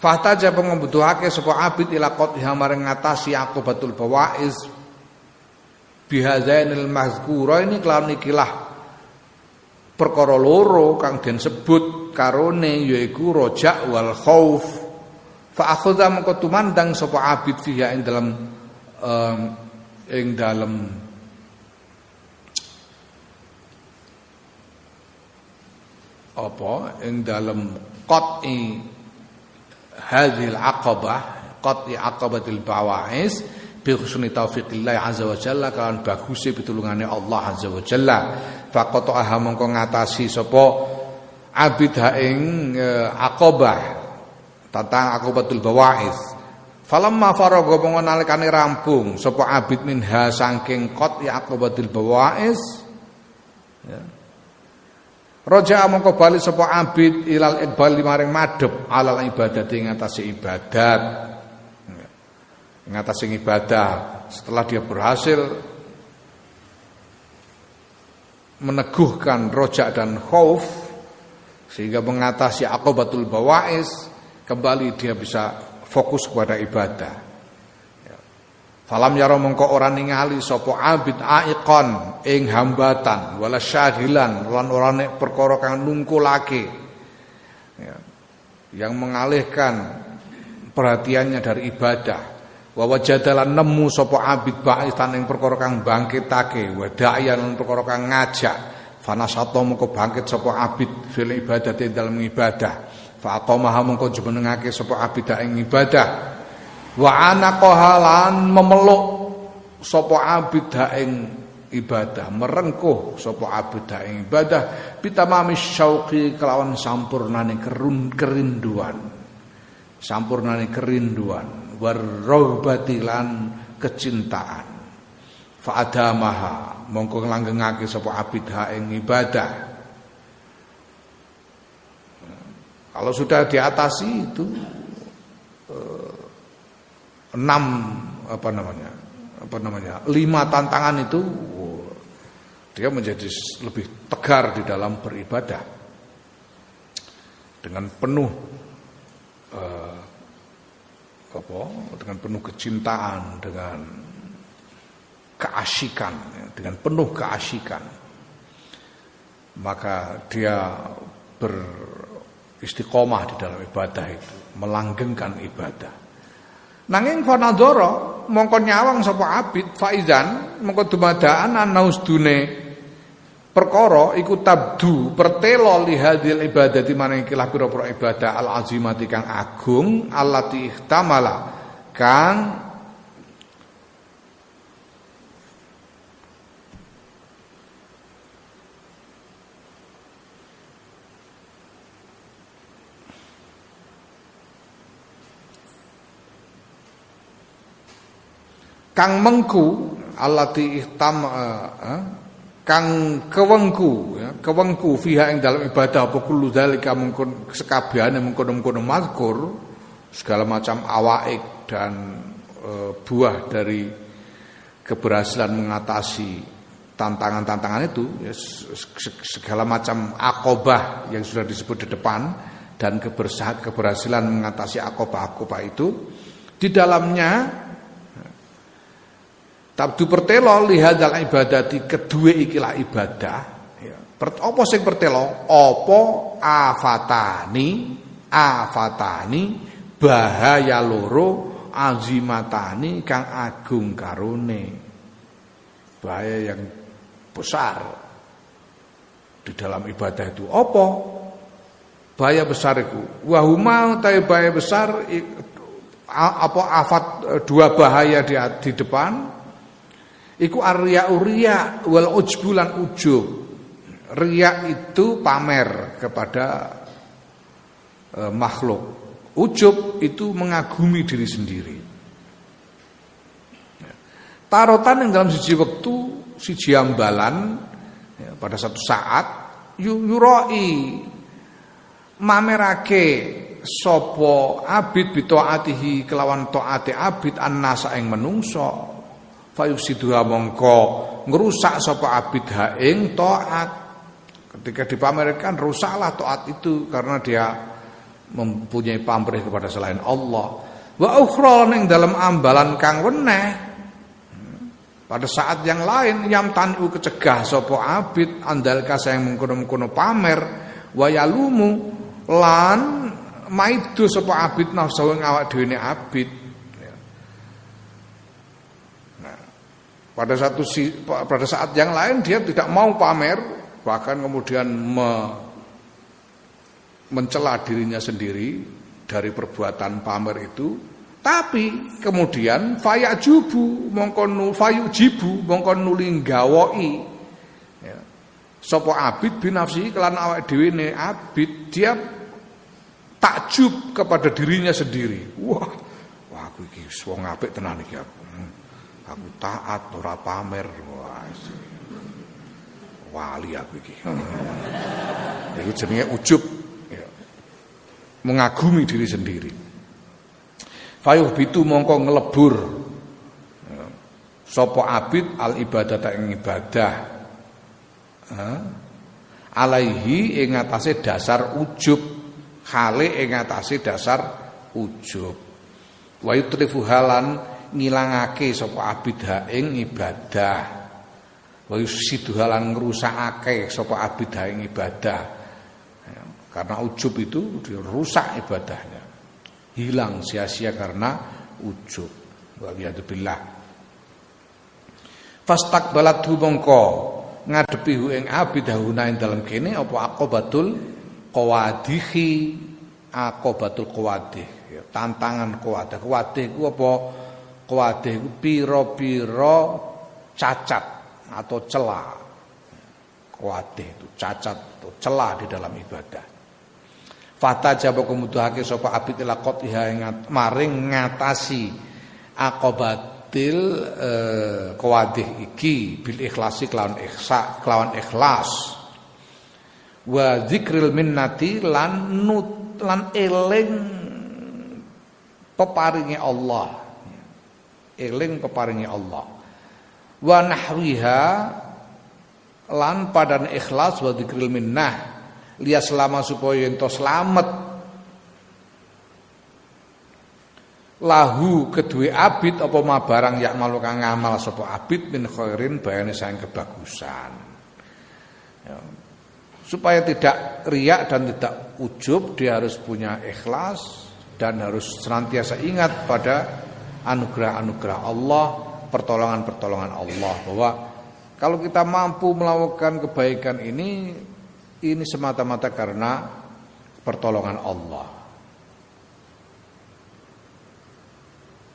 Fahtaja pengembutuhake sapa abid ila qadha maring ngatasi akibatul bawaiz bihazainil mazkura ini kelawan ikilah perkara loro kang den sebut karone yaiku rojak wal khauf. Fa akhadha mengko tumandang sapa abid fiha ing dalam um, ing dalam apa? Ing dalam qat'i hadhil aqabah qat'i aqabatil bawais bi husni taufiqillah azza wa jalla kan baguse pitulungane Allah azza wa jalla faqata mongko ngatasi sapa abid ha ing uh, aqabah tentang aqabatul bawais Falamma faraga mongko nalikane rampung sapa abid minha saking qat ya aqabatil bawais ya. Raja mongko bali sapa abid ilal iqbal maring madhep alal ibadat ing ibadat. Ing atase ibadah setelah dia berhasil meneguhkan rojak dan khauf sehingga mengatasi akobatul bawais kembali dia bisa fokus kepada ibadah. Ya. Falam yaro mongko ora ningali sapa abid aikon ing hambatan wala syahilan lan ora nek perkara kang nungkulake. Ya. Yang mengalihkan perhatiannya dari ibadah. Wa wajadalan nemu sapa abid baitan ing perkara kang bangkitake wa da'iyan perkara kang ngajak. Fanasato mongko bangkit sapa abid fil ibadati dalam ibadah. Fa aqamaha mengko jumenengake sapa abida ing ibadah. Wa anaqaha lan memeluk sapa abida ing ibadah, merengkuh sapa abida ing ibadah bitamami syauqi kelawan sampurnane kerun kerinduan. Sampurnane kerinduan warrohbati lan kecintaan. Fa adamaha mongko langgengake sapa abida ing ibadah. Kalau sudah diatasi itu eh, enam apa namanya apa namanya lima tantangan itu dia menjadi lebih tegar di dalam beribadah dengan penuh eh, apa dengan penuh kecintaan dengan keasikan dengan penuh keasikan maka dia ber istiqomah di dalam ibadah itu, melanggengkan ibadah. Nanging fanadzara mongko nyawang sapa abid faizan mongko dumadaan anaus dune perkara iku tabdu pertelo li hadil ibadati maring kilah pira-pira ibadah al azimati kang agung allati ihtamala kang kang mengku allati ihtam uh, uh, kang kewengku ya, kewengku fiha ing dalam ibadah apa kullu zalika mungkun sekabehane mungkon-mungkon mazkur segala macam awaik dan uh, buah dari keberhasilan mengatasi tantangan-tantangan itu ya, segala macam akobah yang sudah disebut di depan dan keberhasilan mengatasi akobah-akobah itu di dalamnya Tabdu pertelo lihadal ibadati kedua ikilah ibadah. Ya. Apa sing pertelo? Apa afatani afatani bahaya loro azimatani kang agung karone. Bahaya yang besar di dalam ibadah itu. Apa? Bahaya besar itu. Wahuma tapi bahaya besar apa afat dua bahaya di, di depan Iku arya uria wal ujbulan ujub. Ria itu pamer kepada e, makhluk. Ujub itu mengagumi diri sendiri. Tarotan yang dalam siji waktu siji ambalan ya, pada satu saat yuroi mamerake sapa abid bitaatihi kelawan taate abid annasa ing menungso fayufsiduha mongko. Ngrusak sapa abid ha ing taat ketika dipamerkan rusaklah taat itu karena dia mempunyai pamrih kepada selain Allah. Wa ning dalam ambalan kang weneh. Pada saat yang lain yam tanu kecegah sapa abid andal yang mengkono-mengkono pamer wayalumu lan maido sapa abid nafsu ing awak abid. Ya. Nah, pada satu pada saat yang lain dia tidak mau pamer bahkan kemudian me, mencela dirinya sendiri dari perbuatan pamer itu tapi kemudian fayajubu mongko nu fayujibu mongko nuli gawoi. Ya. Sapa abid binafsi kelan awak dhewe ne abid dia takjub kepada dirinya sendiri. Wah, wah aku iki wong apik tenan iki aku. Aku taat ora pamer. Wah. Wali aku iki. Iku jenenge ujub. Ya. Mengagumi diri sendiri. Fayuh bitu mongko ngelebur Sopo abid al ibadah ing ibadah Alaihi ing atase dasar ujub Khale ing atase dasar ujub Wa yutrifu halan ngilangake sapa abid ha ing ibadah. Wa yusidu halan ngrusakake sapa abid ha ing ibadah. Karena ujub itu dirusak ibadahnya. Hilang sia-sia karena ujub. Wa billah. Fastakbalat mongko ngadepi hu ing abidahuna ing dalem kene apa aqobatul qawadihi aqobatul qawadih ya, tantangan qawadah. Qawadih ku apa qawadih ku pira-pira cacat atau celah. Qawadih itu cacat atau celah di dalam ibadah. Fata jaba kemuduhake sapa abid ila qatiha maring ngatasi aqobatil eh, iki bil ikhlasi kelawan ikhsa kelawan ikhlas. Wa zikril minnati lan nut lan eling peparingi Allah eling peparingi Allah. Wa nahwiha lan padan ikhlas wa zikril minnah. Liya selama supaya ento selamat. Lahu kedua abid apa ma barang yak malu kang ngamal sapa abid min khairin bayane sayang kebagusan. Ya. supaya tidak riak dan tidak ujub dia harus punya ikhlas dan harus senantiasa ingat pada anugerah-anugerah Allah pertolongan-pertolongan Allah bahwa kalau kita mampu melakukan kebaikan ini ini semata-mata karena pertolongan Allah.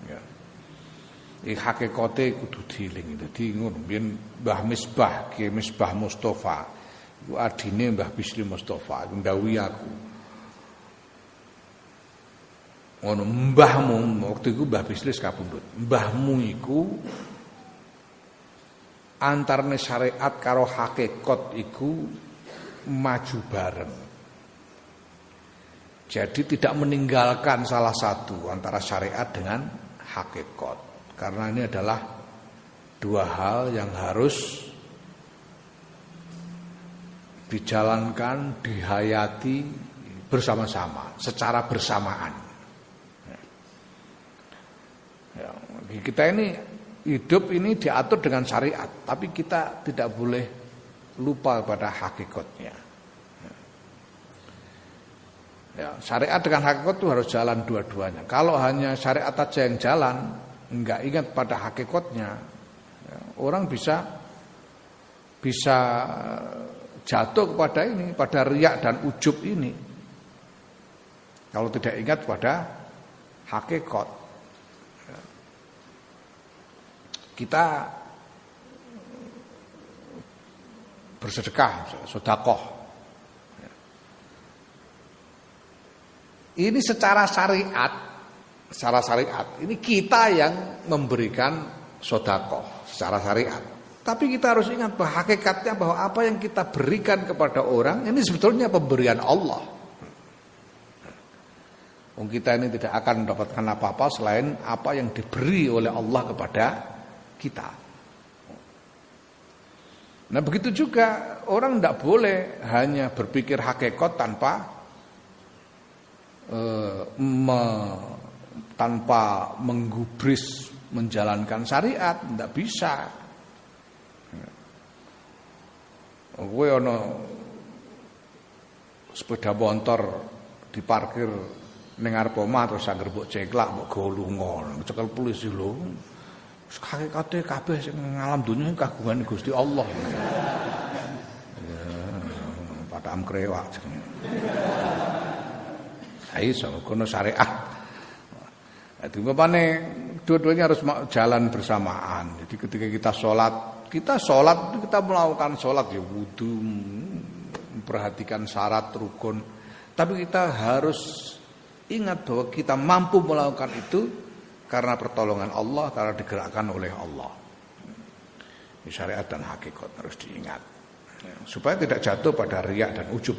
Ya. Iki hakikate kudu diling. Dadi ngono biyen Mbah Misbah, Ki Misbah Mustafa. Iku adine Mbah Bisri Mustafa, ndawuhi aku. Ngono mbahmu waktu itu Mbah Bisri kabundut. Mbahmu iku antarane syariat karo hakikat iku maju bareng. Jadi tidak meninggalkan salah satu antara syariat dengan hakikat. Karena ini adalah dua hal yang harus dijalankan, dihayati bersama-sama, secara bersamaan. Ya, kita ini hidup ini diatur dengan syariat, tapi kita tidak boleh lupa pada hakikatnya. Ya, syariat dengan hakikat itu harus jalan dua-duanya. Kalau hanya syariat aja yang jalan, enggak ingat pada hakikatnya, ya, orang bisa bisa jatuh kepada ini, pada riak dan ujub ini. Kalau tidak ingat pada hakikat. Ya. Kita bersedekah, sodakoh. Ini secara syariat, secara syariat, ini kita yang memberikan sodakoh secara syariat. Tapi kita harus ingat bahwa hakikatnya bahwa apa yang kita berikan kepada orang ini sebetulnya pemberian Allah. Kita ini tidak akan mendapatkan apa-apa selain apa yang diberi oleh Allah kepada kita. Nah begitu juga orang tidak boleh hanya berpikir hakikat tanpa uh, me, tanpa menggubris menjalankan syariat, tidak bisa. Gue ono sepeda motor diparkir ning arep omah terus mbok ceklak mbok golunga cekel polisi lho hakikate kabeh sing ngalam donya kagungan Gusti Allah ya padha am krewak jenenge iso kono syariat Jadi bapaknya dua-duanya harus jalan bersamaan. Jadi ketika kita sholat, kita sholat kita melakukan sholat ya wudhu, memperhatikan syarat rukun. Tapi kita harus Ingat bahwa kita mampu melakukan itu karena pertolongan Allah, karena digerakkan oleh Allah. Ini syariat dan hakikat harus diingat. Supaya tidak jatuh pada riak dan ujub.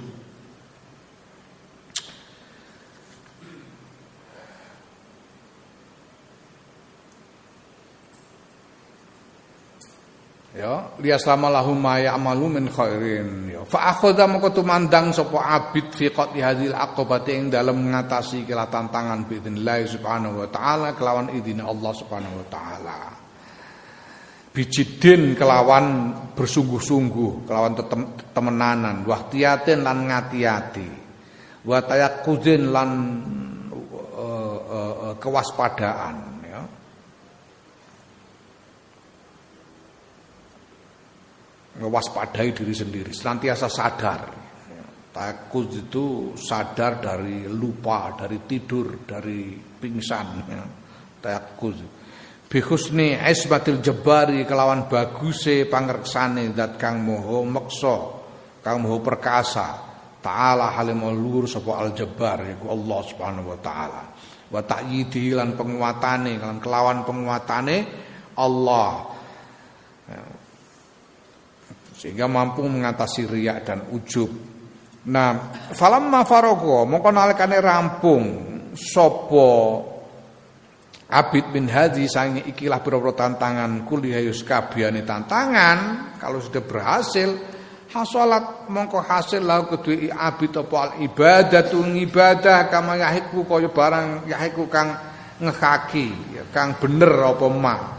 Ya liyaslama lahum ma ya'malu min khairin. Ya fa akhadha moko tumandang sapa abid fi qati hadhil aqabati ing dalem ngatasi kala tantangan biidznillah subhanahu wa taala kelawan idine Allah subhanahu wa taala. Bijidin kelawan bersungguh-sungguh kelawan temenanan wahtiyatin lan ngati-ati. Wa tayaqqudin lan uh, uh, uh, kewaspadaan mewaspadai diri sendiri, senantiasa sadar. Takut itu sadar dari lupa, dari tidur, dari pingsan. Ya. Takut. Bihusni esbatil jebari kelawan baguse pangreksane dat kang moho meksa, kang moho perkasa. Ta'ala halim lur sapa al jabbar Allah Subhanahu wa taala. Wa ta'yidi lan penguatane kelawan penguatane Allah. Ya. sehingga mampu mengatasi riak dan ujub. Nah, falamma farago mongko nalikane rampung sapa Abid bin Hadi sangi ikilah beberapa tantangan kuliah yus kabiyane tantangan kalau sudah berhasil hasolat mongko hasil lau kedua abid apa al ibadatu ibadah kama yahiku kaya barang yahiku kang ngekaki kang bener apa mah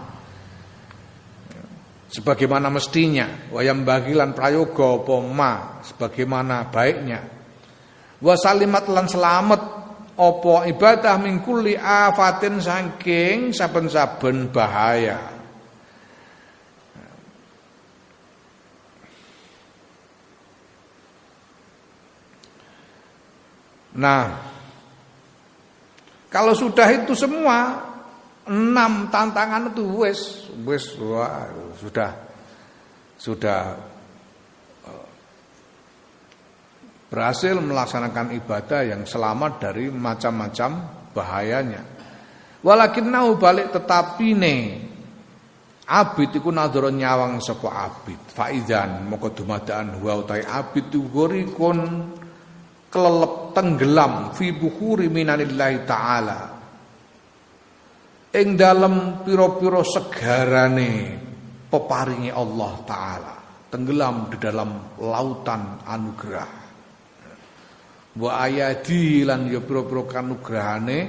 sebagaimana mestinya wayam bagilan prayoga apa ma sebagaimana baiknya. Wa salimat lan selamat apa ibadah mingkuli afatin saking saben-saben bahaya. Nah, kalau sudah itu semua enam tantangan itu wes wes wah, sudah sudah eh, berhasil melaksanakan ibadah yang selamat dari macam-macam bahayanya. Walakinnahu balik tetapi ne abid iku nadhara nyawang sapa abid. Faizan moko dumadaan wa utai abid gorikun kelelep tenggelam fi bukhuri minanillahi taala. Ing dalem pira-pira segarane peparingi Allah taala. Tenggelam di dalam lautan anugerah. Wa ayati lan ya pira-pira kanugrahane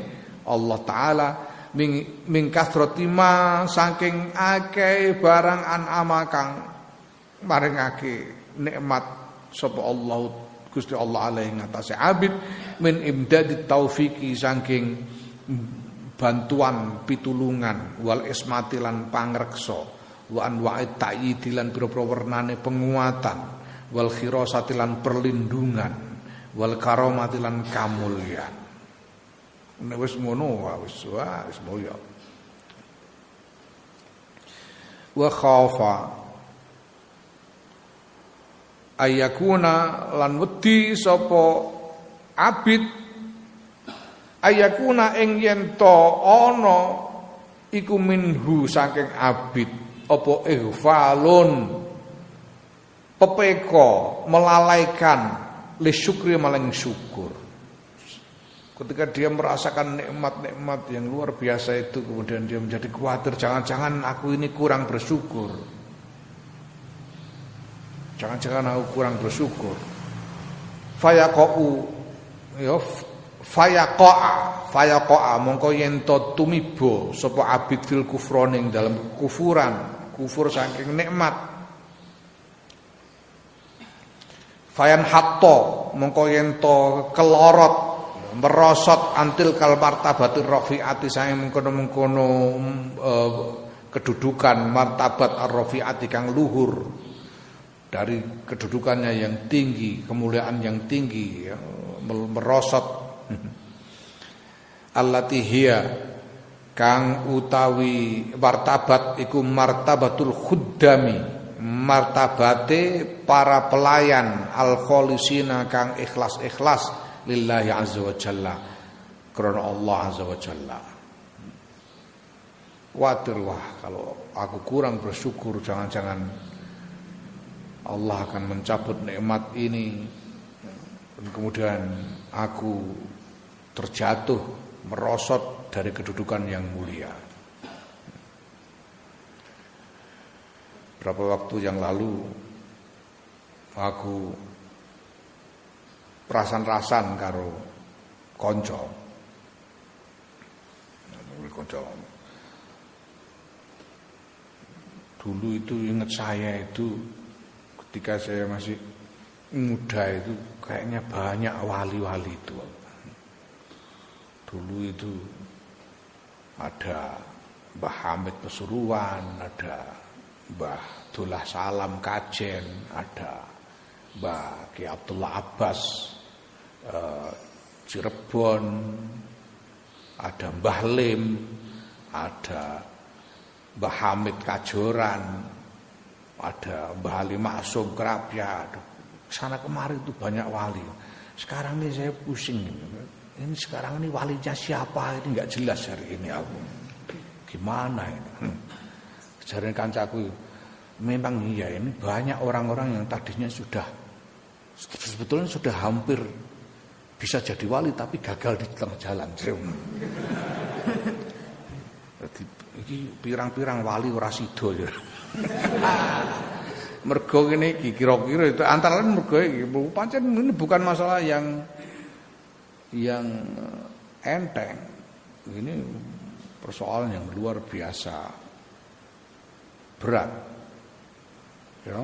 Allah taala. Ming, ming saking akeh barang an'ama kang maringake nikmat sapa Allah Gusti Allah alaihi ngatasé abid min imdadit taufiki saking bantuan pitulungan wal ismati lan pangreksa wa anwa'it ta'yidi lan pira-pira wernane penguatan wal khirasati lan perlindungan wal karomati lan kamulyan nek wis ngono wis wis mulya wa khafa ayakuna lan wedi sapa abid ayakuna ing yen to ana iku minhu saking abid apa ihfalun pepeko melalaikan li syukri maling syukur Ketika dia merasakan nikmat-nikmat yang luar biasa itu kemudian dia menjadi khawatir jangan-jangan aku ini kurang bersyukur. Jangan-jangan aku kurang bersyukur. Fayaqau ya fayaqa'a fayaqa'a mongko yen to tumibo sapa abid fil kufroning dalam kufuran, kufur saking nikmat. Fayan hatto mongko yen to kelorot merosot antil kal martabatir rafiati saya mengkono-mengkono uh, kedudukan martabat ar-rafiati kang luhur dari kedudukannya yang tinggi, kemuliaan yang tinggi, ya, merosot allati hiya kang utawi martabat iku martabatul khuddami martabate para pelayan al kholisina kang ikhlas-ikhlas lillahi azza wa jalla karena Allah azza wa jalla. Khawatir wah kalau aku kurang bersyukur jangan-jangan Allah akan mencabut nikmat ini. Dan kemudian aku terjatuh merosot dari kedudukan yang mulia Berapa waktu yang lalu aku rasan-rasan karo konco. Konco. Dulu itu ingat saya itu ketika saya masih muda itu kayaknya banyak wali-wali itu. Dulu itu ada Mbah Hamid Pesuruan, ada Mbah Dullah Salam Kajen, ada Mbah Ki Abdullah Abbas, uh, Cirebon, ada Mbah Lim, ada Mbah Hamid Kajoran, ada Mbah Ali Maksum Kerapia, sana kemari itu banyak wali. Sekarang ini saya pusing. Ini sekarang ini walinya siapa ini nggak jelas hari ini aku. Gimana ini? Hmm. Jadi kancaku memang iya ini banyak orang-orang yang tadinya sudah sebetulnya sudah hampir bisa jadi wali tapi gagal di tengah jalan. Jadi iki pirang-pirang wali ora sida ya. mergo ngene iki kira-kira itu antara lain mergo iki pancen ini bukan masalah yang yang enteng. Ini persoalan yang luar biasa berat. Ya.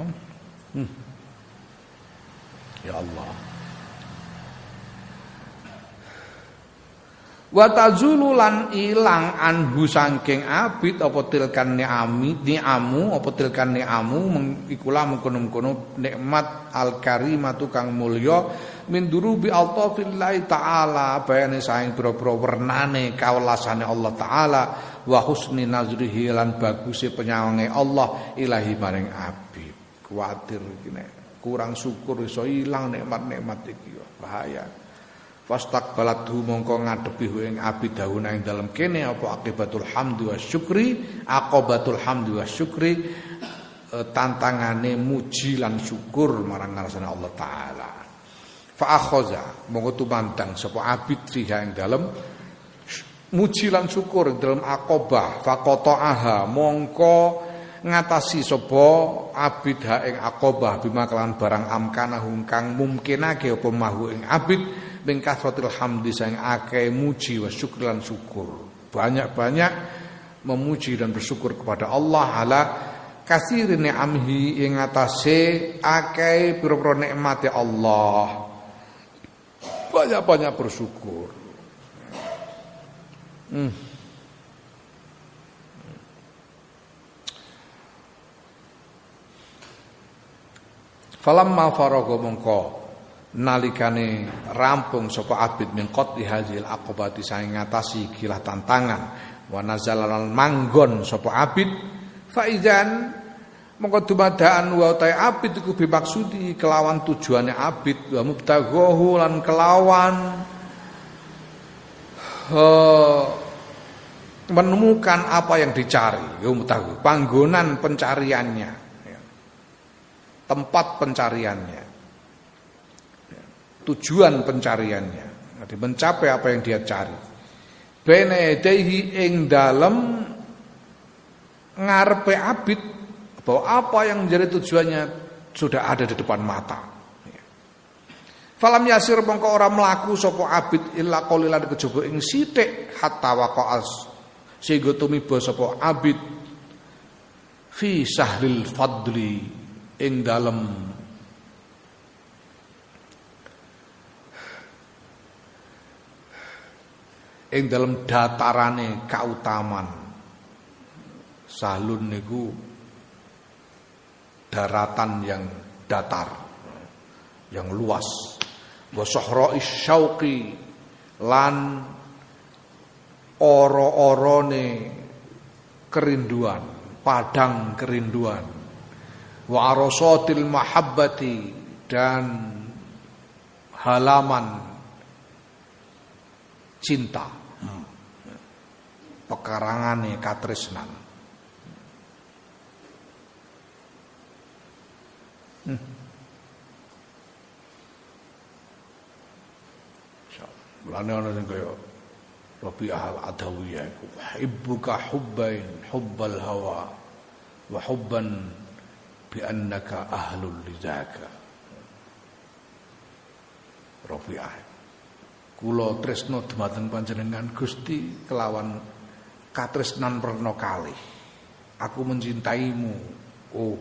Hmm. Ya Allah. Wa tazulu lan ilang anhu saking abid apa tilkan ni'ami ni'amu apa tilkan ni'amu ikula mengkono-mengkono nikmat al karimatu kang mulya min durubi altafillahi taala bayane saing pira-pira wernane kawelasane Allah taala wa husni nazrihi lan baguse penyawange Allah ilahi maring abid. Kuwatir iki kurang syukur iso ilang nikmat-nikmat iki bahaya Fastaqbalathu mongko ngadepi ing abi dauna ing dalam kene apa akibatul hamdi wa syukri, akobatul hamdi wa syukri e, tantangane muji lan syukur marang ngarsane Allah taala. Fa akhaza mongko tumandang sapa abid fiha ing dalam muji lan syukur ing dalam akobah fa qata'aha mongko ngatasi sapa abid ha ing akobah bima barang amkana kang mungkinake apa mahu ing abid min kasratil hamdi sang akeh muji wa syukur syukur. Banyak-banyak memuji dan bersyukur kepada Allah ala kasir ni'amhi ing atase akeh pira-pira nikmate Allah. Banyak-banyak bersyukur. Hmm. Falamma faraga mongko nalikane rampung sapa abid min qati hadzil aqobati saing ngatasi kilah tantangan. Wa nazalan manggon sapa abid faizan mongko dumadaan wa ta abid iku bimaksudi kelawan tujuane abid. Wa mubtaghahu lan kelawan uh, menemukan apa yang dicari. Ya mubtaghu panggonan pencariannya ya. tempat pencariannya tujuan pencariannya. Jadi mencapai apa yang dia cari. Bene ing dalem ngarepe abid bahwa apa yang menjadi tujuannya sudah ada di depan mata. Falam yasir mongko ora mlaku sapa abid illa qalilan kejaba ing sithik hatta waqa'as sehingga tumiba sapa abid fi sahlil fadli ing dalem ing dalem datarane kautaman. Sahlun niku daratan yang datar yang luas. Wa sahra'i syauqi lan oro-orone kerinduan padang kerinduan. Wa arasatil mahabbati dan halaman cinta pekarangane katresnan hmm. Mulane ana sing kaya Rabi'ah al-Adawiyah iku hibbuka hubbain hubbal hawa wa hubban bi annaka ahlul lidzaka. Rabi'ah. Kula tresno dumateng panjenengan Gusti kelawan katresnan werna kalih. Aku mencintaimu, oh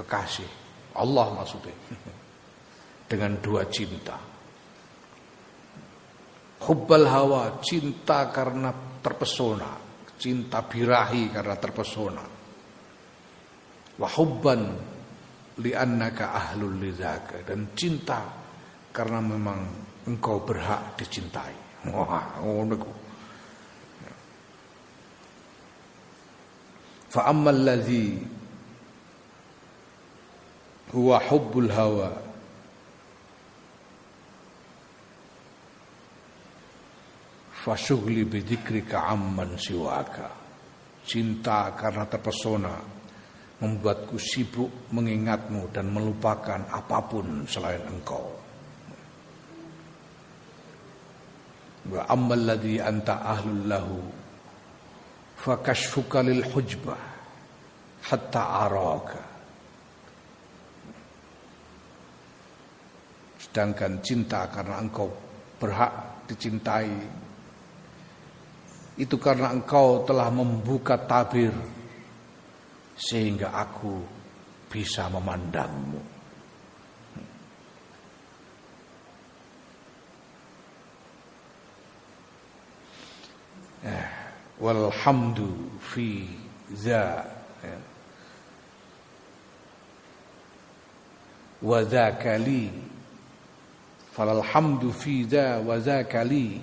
kekasih. Allah maksudnya. Dengan dua cinta. Hubbal hawa, cinta karena terpesona, cinta birahi karena terpesona. Wa hubban li'annaka ahlul lidzaka dan cinta karena memang engkau berhak dicintai. Wah, ngono. Fa ammal ladzi huwa hubbul hawa Fasughli bidzikrika amman siwaka. Cinta karena terpesona membuatku sibuk mengingatmu dan melupakan apa pun selain engkau. Wa ammal ladzi anta ahlul lahu fakashfuka lil hujbah hatta araka. Sedangkan cinta karena engkau berhak dicintai itu karena engkau telah membuka tabir sehingga aku bisa memandangmu. Walhamdu fi za ya. wa dzakali falalhamdu fi za wa dzakali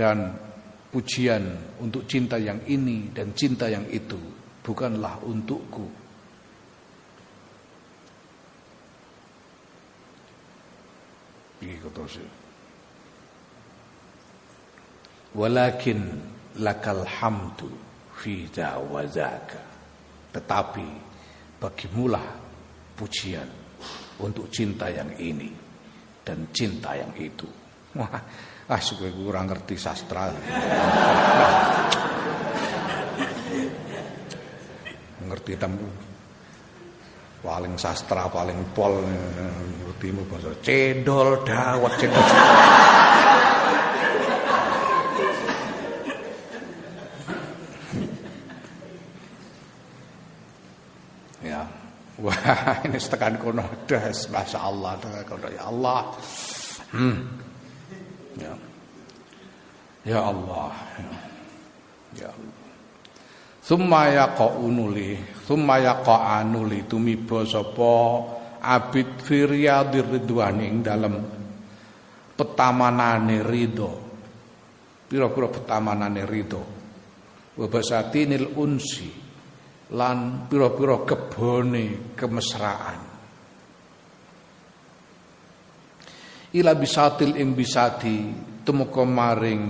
dan pujian untuk cinta yang ini dan cinta yang itu bukanlah untukku. Walakin lakal hamdu fi wazaka. Tetapi bagimulah pujian untuk cinta yang ini dan cinta yang itu. Wah, Ah, suwe kurang ngerti sastra. Ngerti temu paling sastra paling pol ngertimu bahasa cendol dawet cendol. ya. Wah, ini setekan kono das, Masya Allah, ya Allah. Hmm. Ya. Ya Allah. Ya. Allah. Summa yaqaunuli, summa yaqaanuli tumiba sapa abid firyadir ridwan ing dalem petamanane ridho. Pira-pira petamanane ridho. Wa basatinil unsi lan pira-pira kebone kemesraan. ila bisatil ing bisati tumeka maring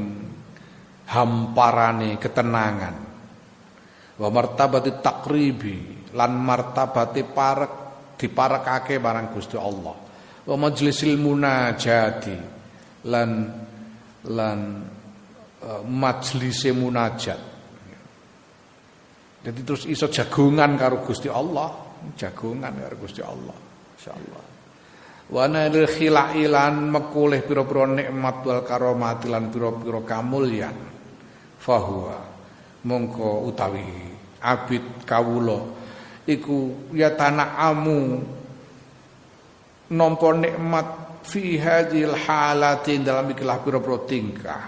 hamparane ketenangan wa martabati takribi lan martabati parek diparekake barang Gusti Allah wa majlisil munajati lan lan uh, munajat jadi terus iso jagungan karo Gusti Allah, jagungan karo Gusti Allah. Insyaallah. Wa nail khilailan mekulih pira-pira nikmat wal karomati lan pira-pira kamulyan. Fahuwa mongko utawi abid kawula iku ya tanah amu nampa nikmat fi hadhil halati dalam ikilah pira-pira tingkah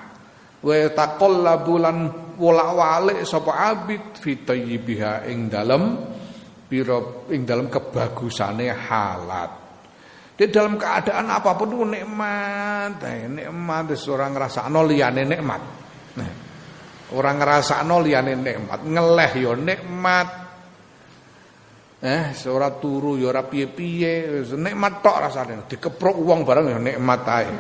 wa taqallabu lan wolak-walik sapa abid fi tayyibiha ing dalem pira ing dalem kebagusane halat. Di dalam keadaan apa pun itu nikmat, eh, nikmat orang ngrasakno liyane nikmat. Orang ngrasakno liyane nikmat, ngeleh yo ya nikmat. Eh, ora turu yo ya ora piye-piye, nikmat tok rasane. Dikeprok wong bareng yo ya nikmat ae.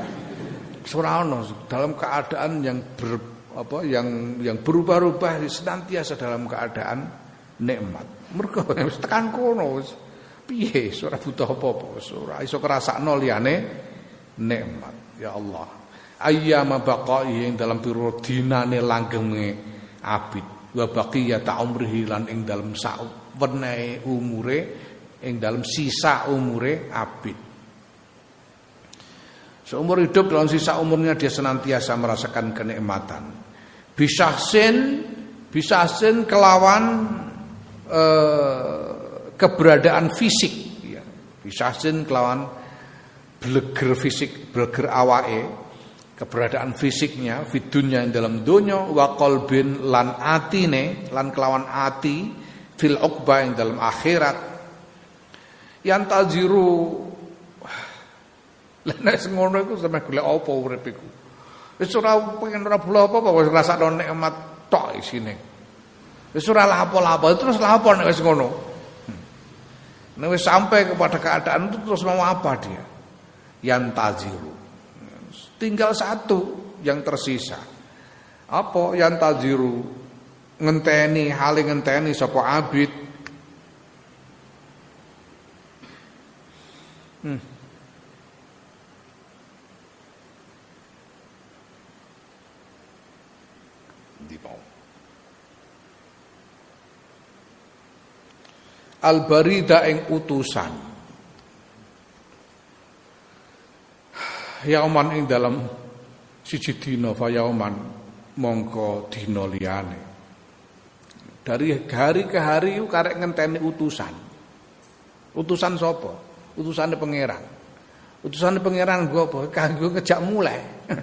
Ora dalam keadaan yang ber apa yang yang berubah-ubah senantiasa dalam keadaan nikmat. Mergo wis tekan kono wis piye ora butuh apa-apa, ora iso krasakno liyane nikmat. Ya Allah. Ayyama baqai ing dalam pira dinane langgenge abid wa baqiyata umrihi lan ing dalam sak umure ing dalam sisa umure abid. Seumur hidup dalam sisa umurnya dia senantiasa merasakan kenikmatan. Bisa sin, bisa sin kelawan eh, keberadaan fisik. Ya. Bisa sin kelawan bleger fisik, bleger awae, keberadaan fisiknya, fidunya yang dalam dunia, wa kolbin lan atine, lan kelawan ati, fil okba yang dalam akhirat. Yang tajiru lah nek ngono iku sampe golek apa urip iku. Wis ora pengen ora bula apa wis ngrasakno nikmat tok isine. Wis ora lapo-lapo terus lapo nek wis ngono. Hmm. Nek wis sampai kepada keadaan itu terus mau apa dia? Yang taziru. Tinggal satu yang tersisa. Apa yang taziru? Ngenteni, hale ngenteni sapa abid. Hmm. al-barida ing utusan yauman ing dalam siji dina fa yauman mongko dina liyane. Dari hari ke hari yuk karek ngenteni utusan. Utusan sapa? Utusane pangeran. Utusane pangeran gua apa? Kanggo ngejak mulai.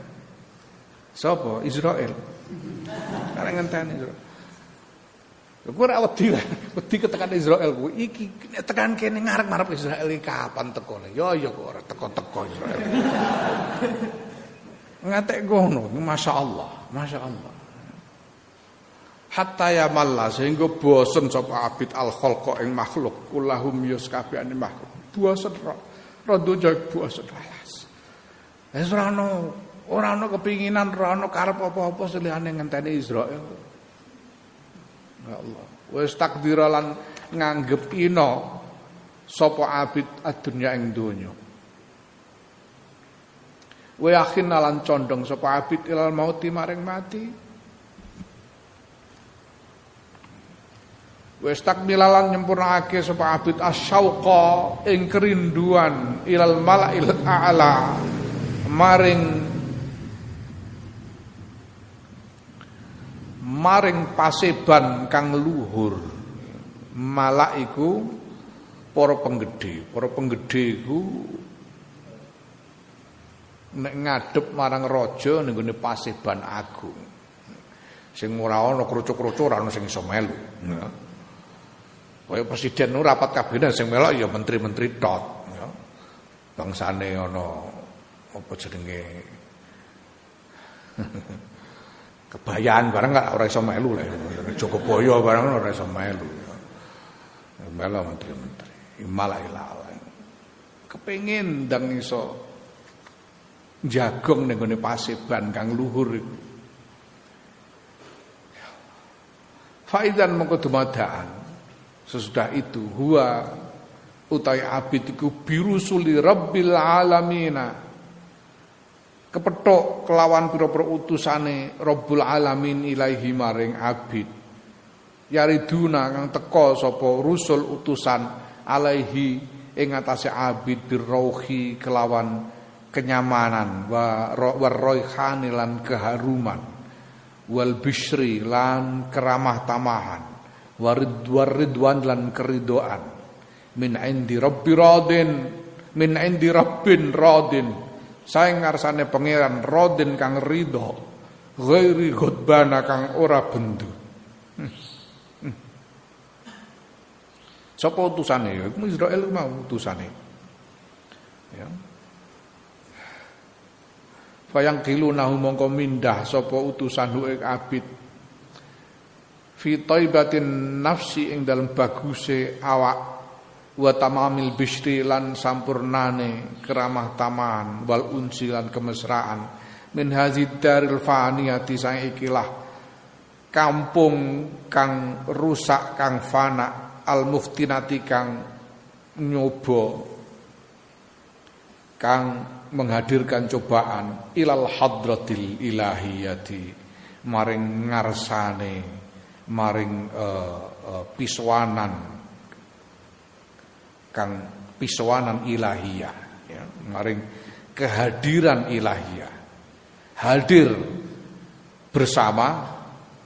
Sapa? Israel. Karek ngenteni Israel Gue ora wedi lah, wedi ketekan Israel gue. Iki tekan kene ngarep-ngarep Israel iki kapan teko Yo yo kok ora teko-teko Israel. Ngatek ngono, Masya Allah, Masya Allah. Hatta ya malla sehingga bosen sapa abid al khalqa ing makhluk kulahum yus kabehane makhluk. Bosen ro. Rodo jek bosen alas. Wis ora ono ora ono kepinginan ora ono karep apa-apa selihane ngenteni Israel. Ya Allah. Wis takdiralan nganggep ino sapa abid adunya ing donya. Wa yakin lan condong sapa abid ilal mauti maring mati. Wis takmilalan nyempurnakake sapa abid asyauqa ing kerinduan ilal malail a'la maring maring paseban kang luhur. Malak iku para penggede. Para penggede iku nek ngadep marang raja ning gone paseban agung. Sing ora ana krucuk-krucuk ora ana sing iso melu. Ya. Kaya presiden nu rapat kabinet sing melok ya menteri-menteri tok ya. Bangsane ana apa jenenge Kebayaan barang gak ora iso melu lah. Jogobaya barang ora iso melu. Melu menteri-menteri. Malah ilala. Kepengin ndang iso jagong ning gone paseban kang luhur iku. Faidan mengko dumadaan sesudah itu huwa utai abid iku birusuli rabbil alamina kepethuk kelawan pira-pira utusane Rabbul alamin ilaihi maring abid. Yariduna kang teka sapa rusul utusan alaihi ing atase abid birrauhi kelawan kenyamanan wa warroihani lan keharuman wal bishri lan keramah tamahan waridwar ridwan lan keridoan. Min indi rabbi radin min indi rabbin radin saya ngarsane pangeran radin kang ridho ghairi ghadbana kang ora bendu Sapa utusane ya? Israel mau utusane. Ya. Fayang nahu mongko mindah sapa utusan ing abid fi nafsi ing dalam baguse awak wa tamamil bishri lan sampurnane keramah taman wal unsi lan kemesraan. Min hazid daril faniyati sang ikilah kampung kang rusak kang fana al muftinati kang nyoba kang menghadirkan cobaan ilal hadratil ilahiyati. Maring ngarsane maring uh, uh, piswanan kang piswanan ilahiyah ya, maring kehadiran ilahiyah. Hadir bersama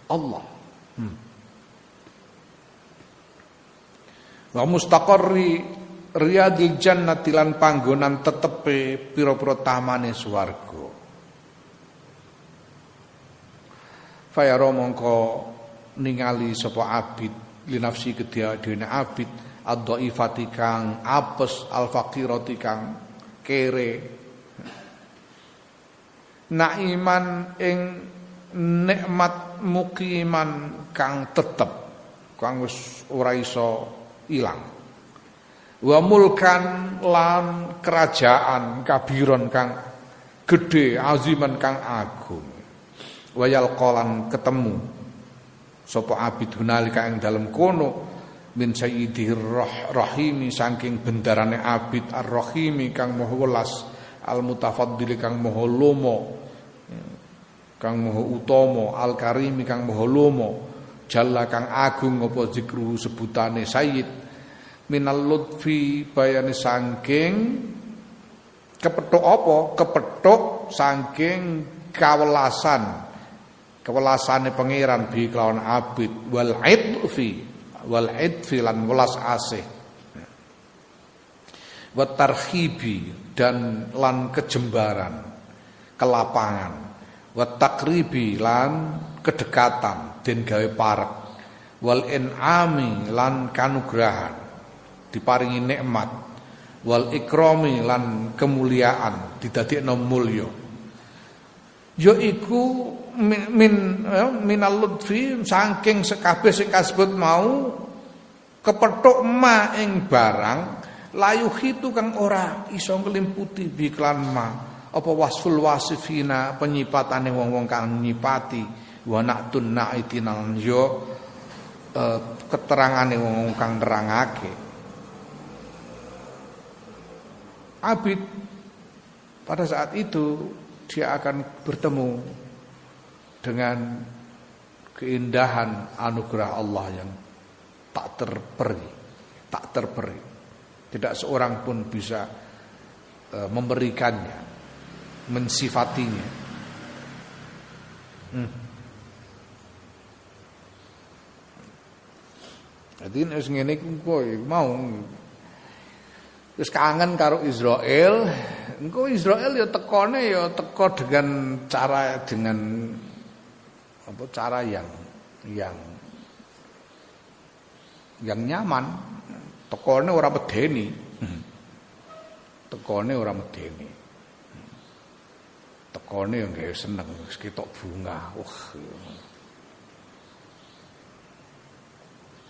Allah. Hmm. wa mustaqarri riyadil jannati lan panggonan tetepe pira-pira tamane swarga. Fayara mongko ningali sapa abid linafsi kedya dene abid ad-dhaifati kang apes al-faqirati kang kere. Naiman ing nikmat mukiman kang tetep kang wis ora iso ilang. Wa mulkan lan kerajaan kabiron kang gede aziman kang agung. Wayal kolan ketemu. Sapa abid hunalika ing dalem kono min sayyidih rahimi saking bendarane abid ar-rahimi kang maha welas al mutafaddil kang maha lomo kang maha utama al karimi kang maha lomo jalla kang agung apa zikru sebutane sayyid. Minal lutfi bayane saking kepethuk apa? Kepethuk saking kawelasan. Kewelasane pangeran bi kelawan abid. Wal idfi wal idfi lan welas asih. Wa tarhibi dan lan kejembaran kelapangan. Wa takribi lan kedekatan den gawe parek. Wal inami lan kanugrahan diparingi nikmat. Wal ikrami lan kemuliaan didadekno mulya. Yaiku min, min ya, minal lutfi saking sekabeh sing kasebut mau kepethuk ma ing barang layu hitu kang ora iso nglimputi biklan ma apa wasful wasifina penyipatane wong-wong kang nyipati. Wa na'tun na'itinal yo eh, keterangane wong-wong kang nerangake. Abid pada saat itu dia akan bertemu dengan keindahan anugerah Allah yang tak terperi, tak terperi. Tidak seorang pun bisa e, memberikannya, mensifatinya. Hmm. Jadi ngene mau Terus kangen karo Israel, engko Israel ya tekone ya teko dengan cara dengan apa cara yang yang yang nyaman. Tekone ora medeni. Tekone ora medeni. Tekone yang gawe seneng ketok bunga. Wah.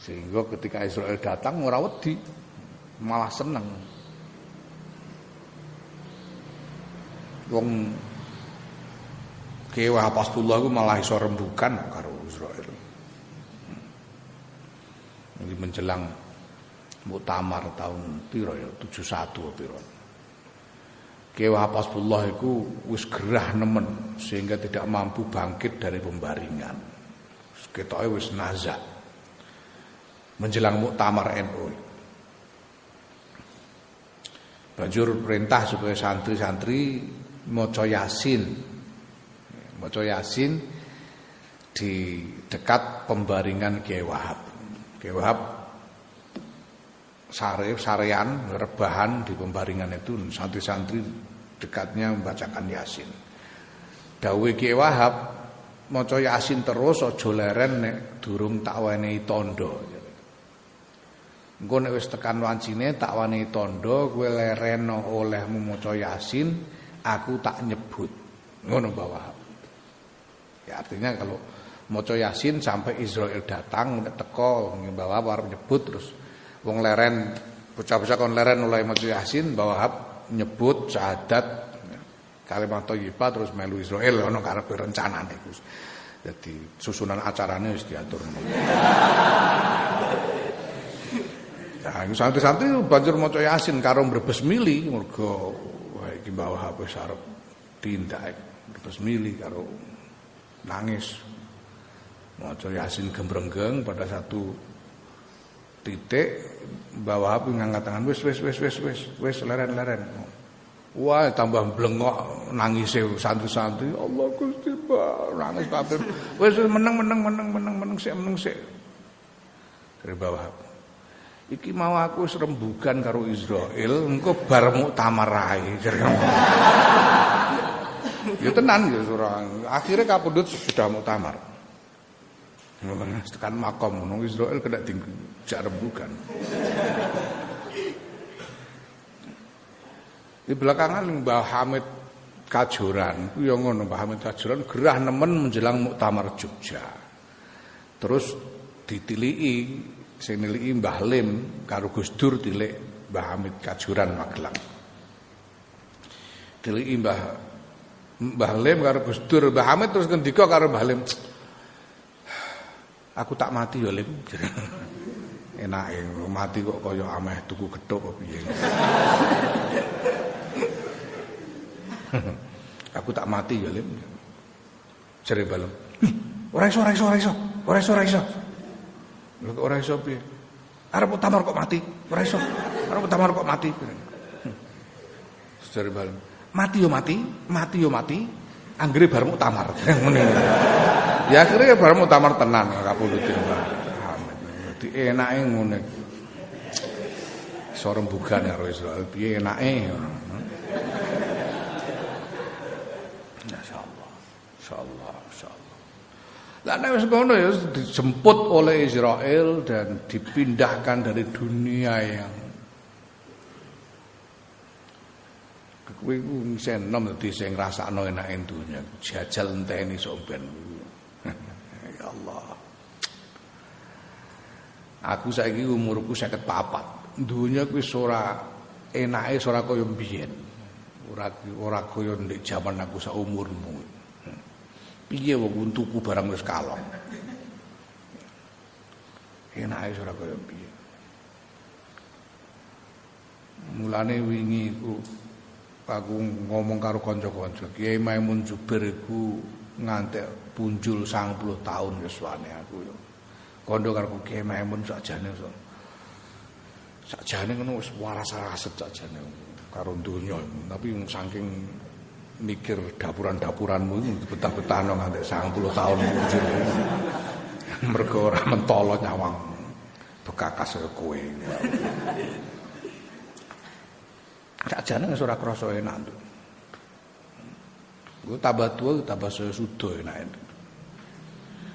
Sehingga ketika Israel datang ora wedi, malah seneng. wong kewah Pasbullah ku malah iso rembukan karo Israel. Ini menjelang muktamar tahun piro ya 71 piro. Kiai Wahab Hasbullah iku wis gerah nemen sehingga tidak mampu bangkit dari pembaringan. Ketoke wis nazak. Menjelang muktamar NU. Banjur perintah supaya santri-santri maca Yasin. Maca Yasin di dekat pembaringan Kiai Wahab. Kiai Wahab sare sarean rebahan di pembaringan itu santri-santri dekatnya membacakan Yasin. Dawe Ki Wahab maca Yasin terus aja leren nek durung tak wenehi tondo. Engko nek wis tekan wancine tak wenehi tondo kowe leren olehmu maca Yasin aku tak nyebut. Ngono Mbah Wahab. Ya artinya kalau maca Yasin sampai Israel datang teko Wahab arep nyebut terus wong leren bocah-bocah kon leren mulai maca Yasin bahwa hab nyebut syahadat kalimat thayyibah terus melu Israel ono karepe rencanane Gus. Jadi susunan acaranya harus diatur. Nah, santri-santri banjur maca Yasin karo mbrebes mili mergo wah iki bawa HP sarep tindak mbrebes mili karo nangis. Maca Yasin gembrenggeng pada satu titik bawa api ngangkat tangan wis wis wis wis wis wis leren-leren. Wah tambah blengok nangis santri-santri Allah Gusti nangis kabeh. Wis meneng meneng meneng meneng meneng sik meneng sik. Dari bawah. Iki mau aku serembugan karo Israel engko bar muktamar ae. Ya tenan ya surang. Akhirnya kapundhut sudah muktamar. Tekan makom ngono Israel kena dijak rembukan. Di belakangan Mbah Hamid Kajuran, yo ngono Mbah Hamid Kajuran gerah nemen menjelang muktamar Jogja. Terus ditiliki sing niliki Mbah Lim karo Gus Dur tilik Mbah Hamid Kajuran Magelang. Tiliki Mbah Mbah Lim karo Gus Dur, Mbah Hamid terus ngendika karo Mbah. Aku tak mati ya Lim. Enake mati kok kaya ameh tuku gethuk kok piye. Aku tak mati ya Lim. Jere balem. Ora iso, ora iso, ora iso. Ora iso, ora iso. Lha kok ora iso piye? Arep tamar kok mati. Ora iso. Arep tamar kok mati. Jere balem. Mati yo mati, mati yo mati. Anggere bar muktamar. Ya akhirnya bar muktamar tenan kapuluti Mbak. Dadi enake ngene. Iso rembugan karo Israel piye enake. Lah nek wis ngono ya dijemput oleh Israel dan dipindahkan dari dunia yang Kowe ku senom dadi sing ngrasakno enake dunya. Jajal enteni sok ben. ya Allah. Aku saiki umurku 54. Dunya kuwi ora enake ora kaya mbiyen. Ora ora kaya ndek jaman aku sak umurmu. Piye wong tuku barang wis kalong. Enake ora kaya mbiyen. Mulane wingi ku aku ngomong karo kanca-kanca Kiai Maimun Jubir iku ngantek punjul 90 tahun wis wane aku yo. Kondo karo Kiai Maimun sakjane so. Sakjane ngono wis waras-waraset sakjane karo donya tapi saking mikir dapuran-dapuranmu itu betah-betahno ngantek 90 tahun punjul. Mergo ora mentolo nyawang bekakas kowe. Sakjane wis ora krasa enak. Gue tambah tua, tambah saya sudah enak.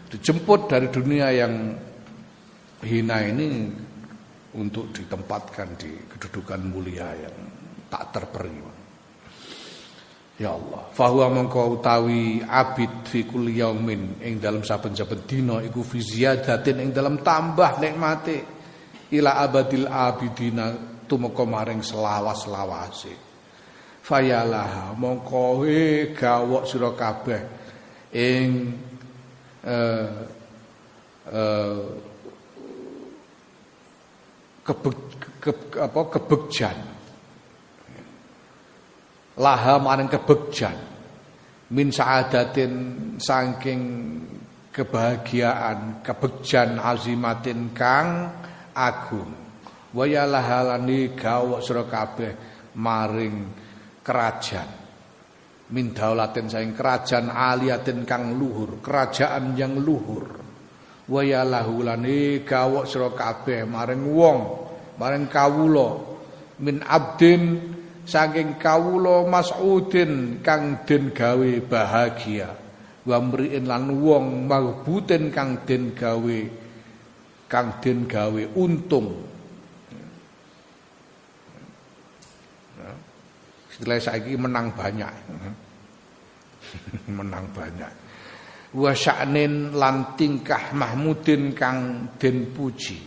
Dijemput dari dunia yang hina ini untuk ditempatkan di kedudukan mulia yang tak terperi. Ya Allah, fahuwa mengkau utawi abid fi kulli yaumin ing dalam saben-saben dina iku fi ziyadatin ing dalam tambah nikmate ila abadil abidina tumeka maring selawas-lawase. Fayalah mongko gawok sira kabeh ing eh eh kebe, ke, apa kebegjan. Laha maring kebegjan. Min saadatin saking kebahagiaan kebegjan azimatin kang agung waya lahalani gawok sira kabeh maring kerajaan. Min daulatin saing kerajaan aliatin kang luhur kerajaan yang luhur. Waya lahulani gawok sira kabeh maring wong maring kawula. Min abdin saking kawula mas'udin kang den gawe bahagia. Wa mriin lan wong maghbutin kang den gawe kang den gawe untung Setelah saiki menang banyak. menang banyak. Wa sya'nin lan tingkah mahmudin kang den puji.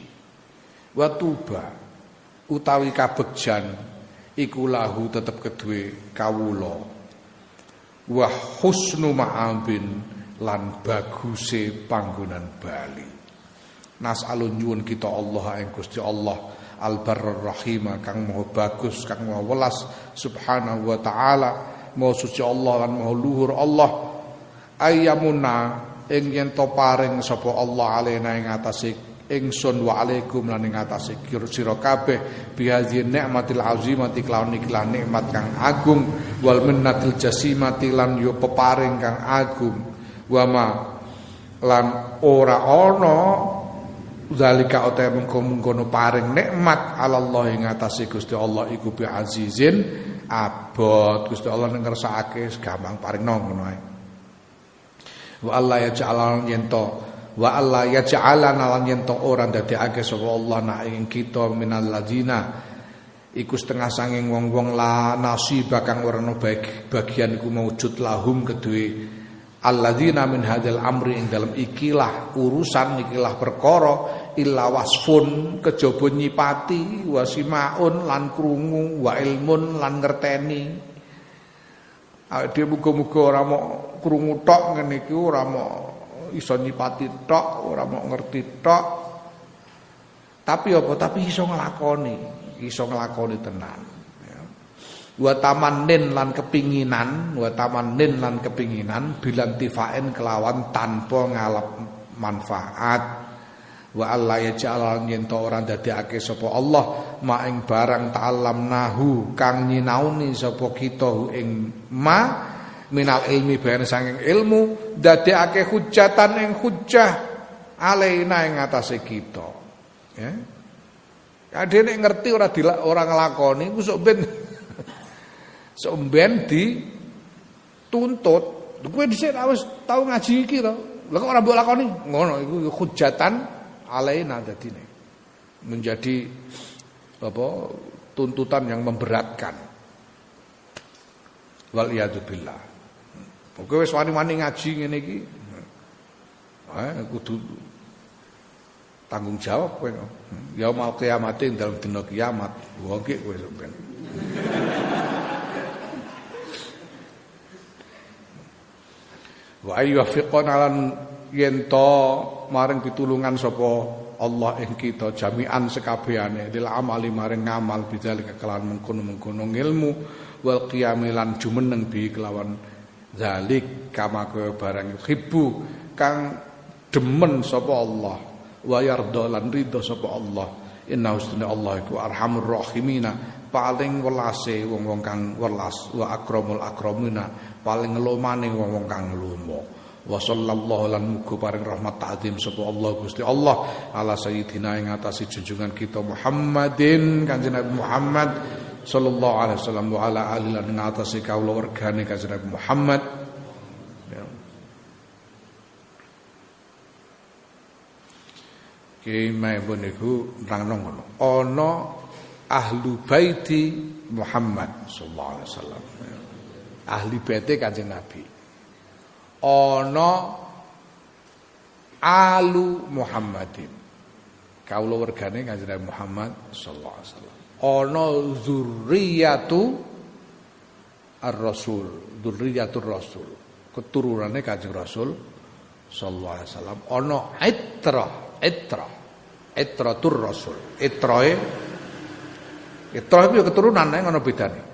Wa tuba utawi kabegjan iku lahu tetep kedue kawula wa husnu ma'abin lan baguse panggonan bali nas'alun nyuwun kita Allah ing Gusti Allah al rahim kang maha bagus kang maha welas subhanahu wa taala maha suci Allah lan maha luhur Allah. Ayyamuna ing yen to paring sapa Allah alena ing atase ingsun wa alaikum lan ing atase sira kabeh bihazi nikmatil azimati kelawan ikhlas nikmat kang agung wal minnatil jasimati lan yo peparing kang agung. Wa ma lan ora ana zalika ote mengkono paring nikmat Allah ing atase Gusti Allah iku bi azizin abot. Gusti Allah ning ngersakake gampang paring nang ngono ae. Wa Allah ya ja'al yen to wa Allah ya ja'alana lan yen ora ndadekake sapa Allah nak ing kita minal ladina iku setengah sanging wong-wong la nasib kang ora bagian iku maujud lahum kedue alladzina min hadzal amri ing dalam ikilah urusan ikilah perkara illa wasfun kejaba nyipati wasimaun lan krungu wa ilmun lan ngerteni dia muga-muga ora mau krungu tok ngene iki ora mau iso nyipati tok, ora mau ngerti tok. Tapi apa? Tapi iso nglakoni, iso nglakoni tenan. Wa tamannin lan kepinginan, wa tamannin lan kepinginan bilan tifaen kelawan tanpa ngalap manfaat. Wa Allah ya ja'al yen to ora ndadekake sapa Allah ma ing barang ta'allam nahu kang nyinauni sapa kita ing ma minal ilmi bayan sanging ilmu dadekake hujatan ing hujah alaina ing atase kita ya nek ngerti ora dilak ora nglakoni ku ben sok ben dituntut. Kowe dhisik wis tau ngaji iki to. Lah kok ora mbok lakoni? Ngono iku hujatan alaina dadine. Menjadi apa tuntutan yang memberatkan. Wal billah. Kowe wis wani-wani ngaji ngene iki. Eh kudu tanggung jawab kowe. Ya mau kiamat ing dalam dina kiamat. Wong kowe sampean. Wa ayyufiqan lan yen to maring pitulungan sapa Allah ing kita jami'an sekabehane dil amali maring ngamal bidzalika kelawan mengkono-mengkono ilmu wal qiyamilan jumeneng bi kelawan Zalik kama kaya barang yuhibbu kang demen sapa Allah wa yarda lan ridho sapa Allah. Inna husna Allah iku arhamur rahimina paling welase wong-wong kang welas wa akramul akramina paling ngelomane wong-wong kang ngelomo wa sallallahu lan muga paring rahmat ta'zim sapa Allah Gusti Allah ala sayyidina ing atase junjungan kita Muhammadin kanjeng Nabi Muhammad sallallahu alaihi wasallam wa ala alihi lan ngatasi kaula wergane kanjeng Nabi Muhammad ya. Ki maipun niku nerangno ngono. Ahlu baiti Muhammad sallallahu alaihi wasallam. Ahli baite Kanjeng Nabi. Ana alu Muhammadin. Kaula wergane Kanjeng Nabi Muhammad sallallahu alaihi wasallam ana zurriyatu ar-rasul, dzurriyyatur rasul. Keturunannya Kanjeng Rasul sallallahu alaihi wasallam ana itra, itra. Itratur Rasul. Itroe Itroe itu ya keturunan nek ngono bedane.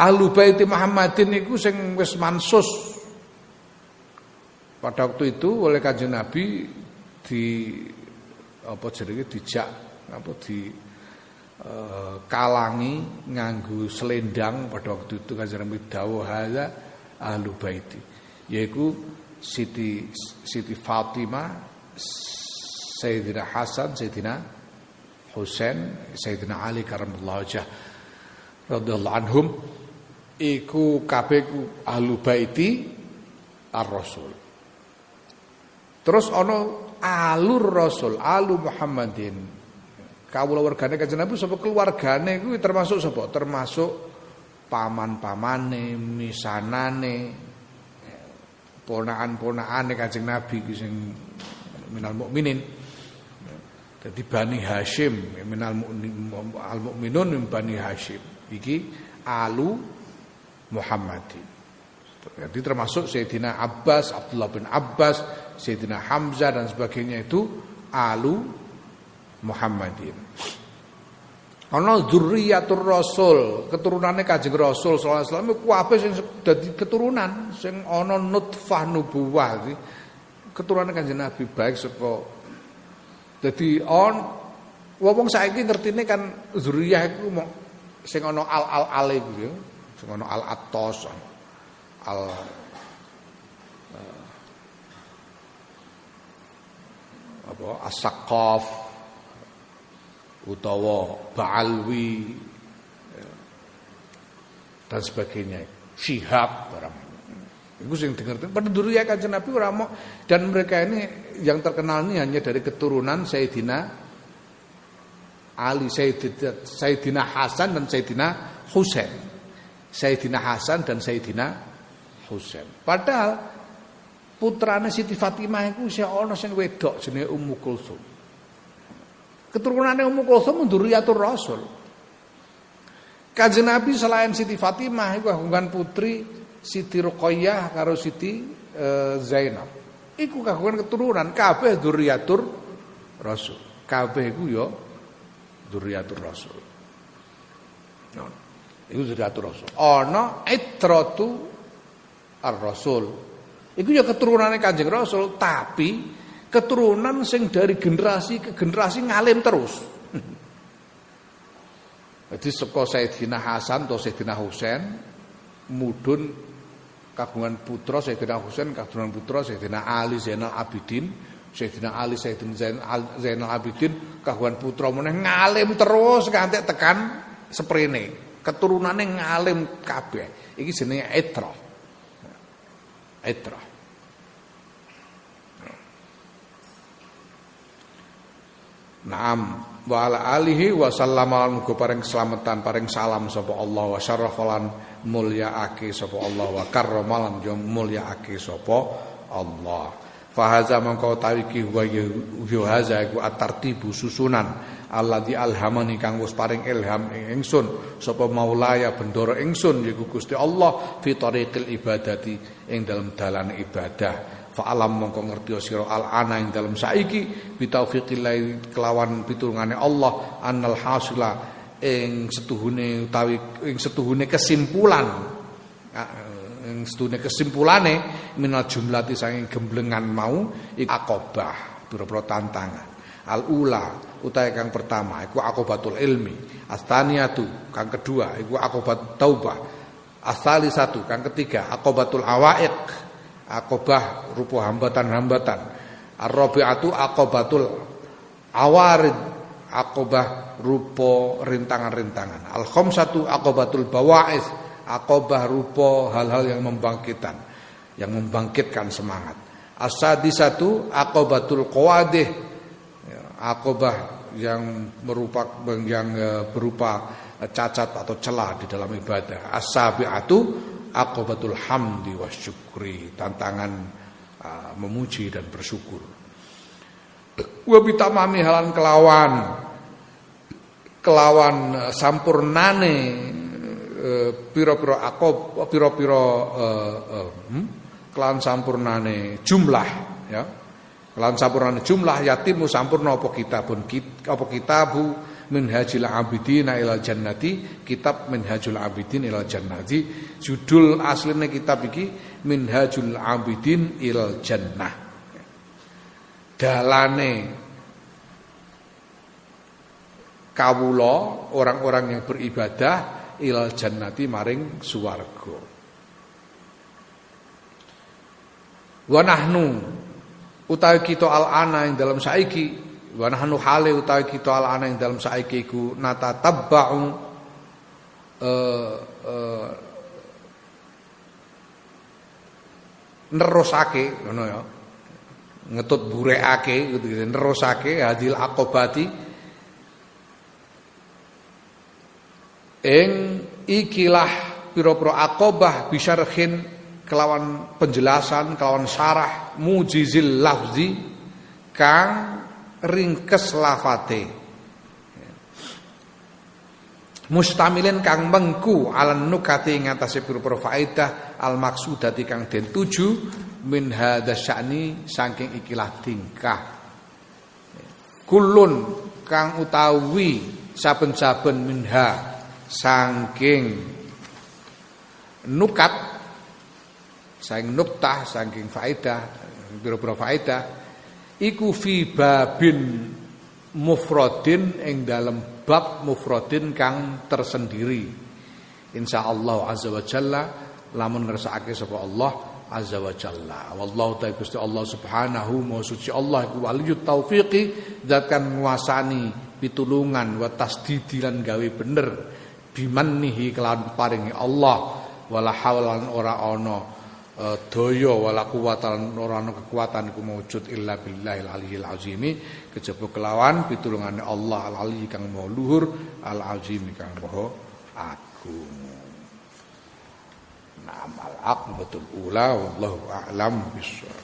Ahlu Baiti Muhammadin niku sing wis mansus. Pada waktu itu oleh Kanjeng Nabi di apa jenenge dijak apa di uh, kalangi nganggu selendang pada waktu itu Kanjeng Nabi dawuh ahlu baiti yaitu Siti Siti Fatimah Sayyidina Hasan, Sayyidina Husain, Sayyidina Ali karamallahu wajah radhiyallahu anhum iku kabeh ahlu baiti ar-rasul. Terus ana alur rasul, alu Muhammadin. Kawula wargane kanjeng Nabi sapa keluargane kuwi termasuk sapa? Termasuk paman-pamane, misanane, ponakan-ponakane kanjeng Nabi sing minal mukminin. Jadi Bani Hashim minal al mukminun min Bani Hashim. Iki alu Muhammadin. Jadi termasuk Sayyidina Abbas, Abdullah bin Abbas, Sayyidina Hamzah dan sebagainya itu alu Muhammadin. Ana dzurriyyatur Rasul, keturunannya Kanjeng Rasul sallallahu alaihi wasallam kabeh sing dadi keturunan sing ana nutfah nubuwah keturunan Kanjeng Nabi baik saka jadi on wong saiki ngertine kan zuriyah iku sing ana al al ale iku ya, ana al atos al uh, apa asaqaf utawa ba'alwi ya, dan sebagainya syihab barang Iku sing dengerti. Penduduk kanjeng Nabi ora dan mereka ini yang terkenal ini hanya dari keturunan Sayyidina Ali, Sayyidina Hasan dan Sayyidina Husain. Sayyidina Hasan dan Sayyidina Husain. Padahal putrane Siti Fatimah iku isih ana sing wedok jenenge Ummu Kulsum. Keturunannya Ummu Kulsum nduriyatur Rasul. Kanjeng Nabi selain Siti Fatimah iku kagungan putri Siti Ruqayyah karo Siti e, Zainab. Iku kagungan keturunan kabeh dzurriyyatur Rasul. Kabeh iku ya dzurriyyatur Rasul. Nah, iku dzurriyyatur Rasul. Ana itratu ar-Rasul. Iku ya keturunannya Kanjeng Rasul, tapi keturunan sing dari generasi ke generasi ngalim terus. Jadi saka Sayyidina Hasan atau Sayyidina Husain mudun kagungan putra Sayyidina Husain kagungan putra Sayyidina Ali Zainal Abidin Sayyidina Ali Sayyidina Zainal Abidin kagungan putra meneh ngalim terus nganti tekan seprene keturunannya ngalim kabeh. Iki jenenge etra. Etra. Naam. Wa ala alihi wa sallama muga paring keselamatan paring salam sapa Allah wa syarafalan mulyaake sapa Allah wa karramalan mulyaake sapa Allah fahaza mangko tawiki wa yo haza iku atartibu susunan. Alladzi alhamani kang wis paring ilham ing ingsun. Sapa maulaya bendoro ingsun yaiku Gusti Allah fi tariqil ibadati ing dalam dalan ibadah. Fa'alam mongko ngerti sira al ana ing dalem saiki bitaufiqillah kelawan pitulungane Allah annal hasila ing setuhune utawi ing setuhune kesimpulan ing setuhune kesimpulane minal jumlati saking gemblengan mau iku akobah pira-pira tantangan. Al ula utawi kang pertama iku akobatul ilmi. Astaniatu kang kedua iku akobat taubah. Asali satu kang ketiga akobatul awaiq. Akobah rupa hambatan-hambatan. Ar-rabi'atu akobatul awarid. Akobah rupa rintangan-rintangan. Al-khamsatu akobatul bawa'is akobah rupa hal-hal yang membangkitkan yang membangkitkan semangat. As-sadisatu akobatul qawadih. Ya, akobah yang merupakan yang e, berupa cacat atau celah di dalam ibadah. As-sabi'atu akobatul hamdi wa syukri tantangan uh, memuji dan bersyukur. Wa bitamami halan kelawan kelawan uh, sampurnane uh, piro-piro akob piro-piro uh, uh, hmm? kelawan sampurnane jumlah ya Lan sampurna jumlah yatim sampurna apa kitabun apa kitabu Minhajul Abidin ila Jannati, kitab Minhajul Abidin ila Jannati. Judul aslinya kitab iki Minhajul Abidin ila Jannah. Dalane kawula orang-orang yang beribadah ilal jannati maring suwarga. Wa nahnu utawi kita al-ana yang dalam saiki wa nahnu hale utawi kita al-ana yang dalam saiki iku nata tabba'u eh uh, nerusake ngono ya ngetut burekake gitu nerusake hadil akobati ing ikilah pira-pira akobah bisyarhin kelawan penjelasan kelawan syarah mujizil lafzi kang ringkes lafate. Mustamilin kang mengku alan nukati ing atase pira-pira faedah al maksudati kang den tuju min hadasyani saking ikilah tingkah. Kulun kang utawi saben-saben minha saking nukat saking nuktah saking faedah biro-biro faedah iku fi babin mufradin ing dalam bab mufradin kang tersendiri. Insyaallah azza wa jalla lamun ngersakake sapa Allah azza wa jalla. Wallahu ta'ala Gusti Allah subhanahu wa suci Allah iku waliyut taufiqi zat kan nguasani pitulungan wa tasdidilan gawe bener bimannihi kelawan paringi Allah. Wala hawlan ora ana e, daya wala kuwatan ora ana kekuatan iku maujud illa billahil aliyil azimi. Kejaba kelawan pitulungane Allah al ali kang maha luhur al azimi kang maha agung. Namal akbatul ula wallahu a'lam bishawab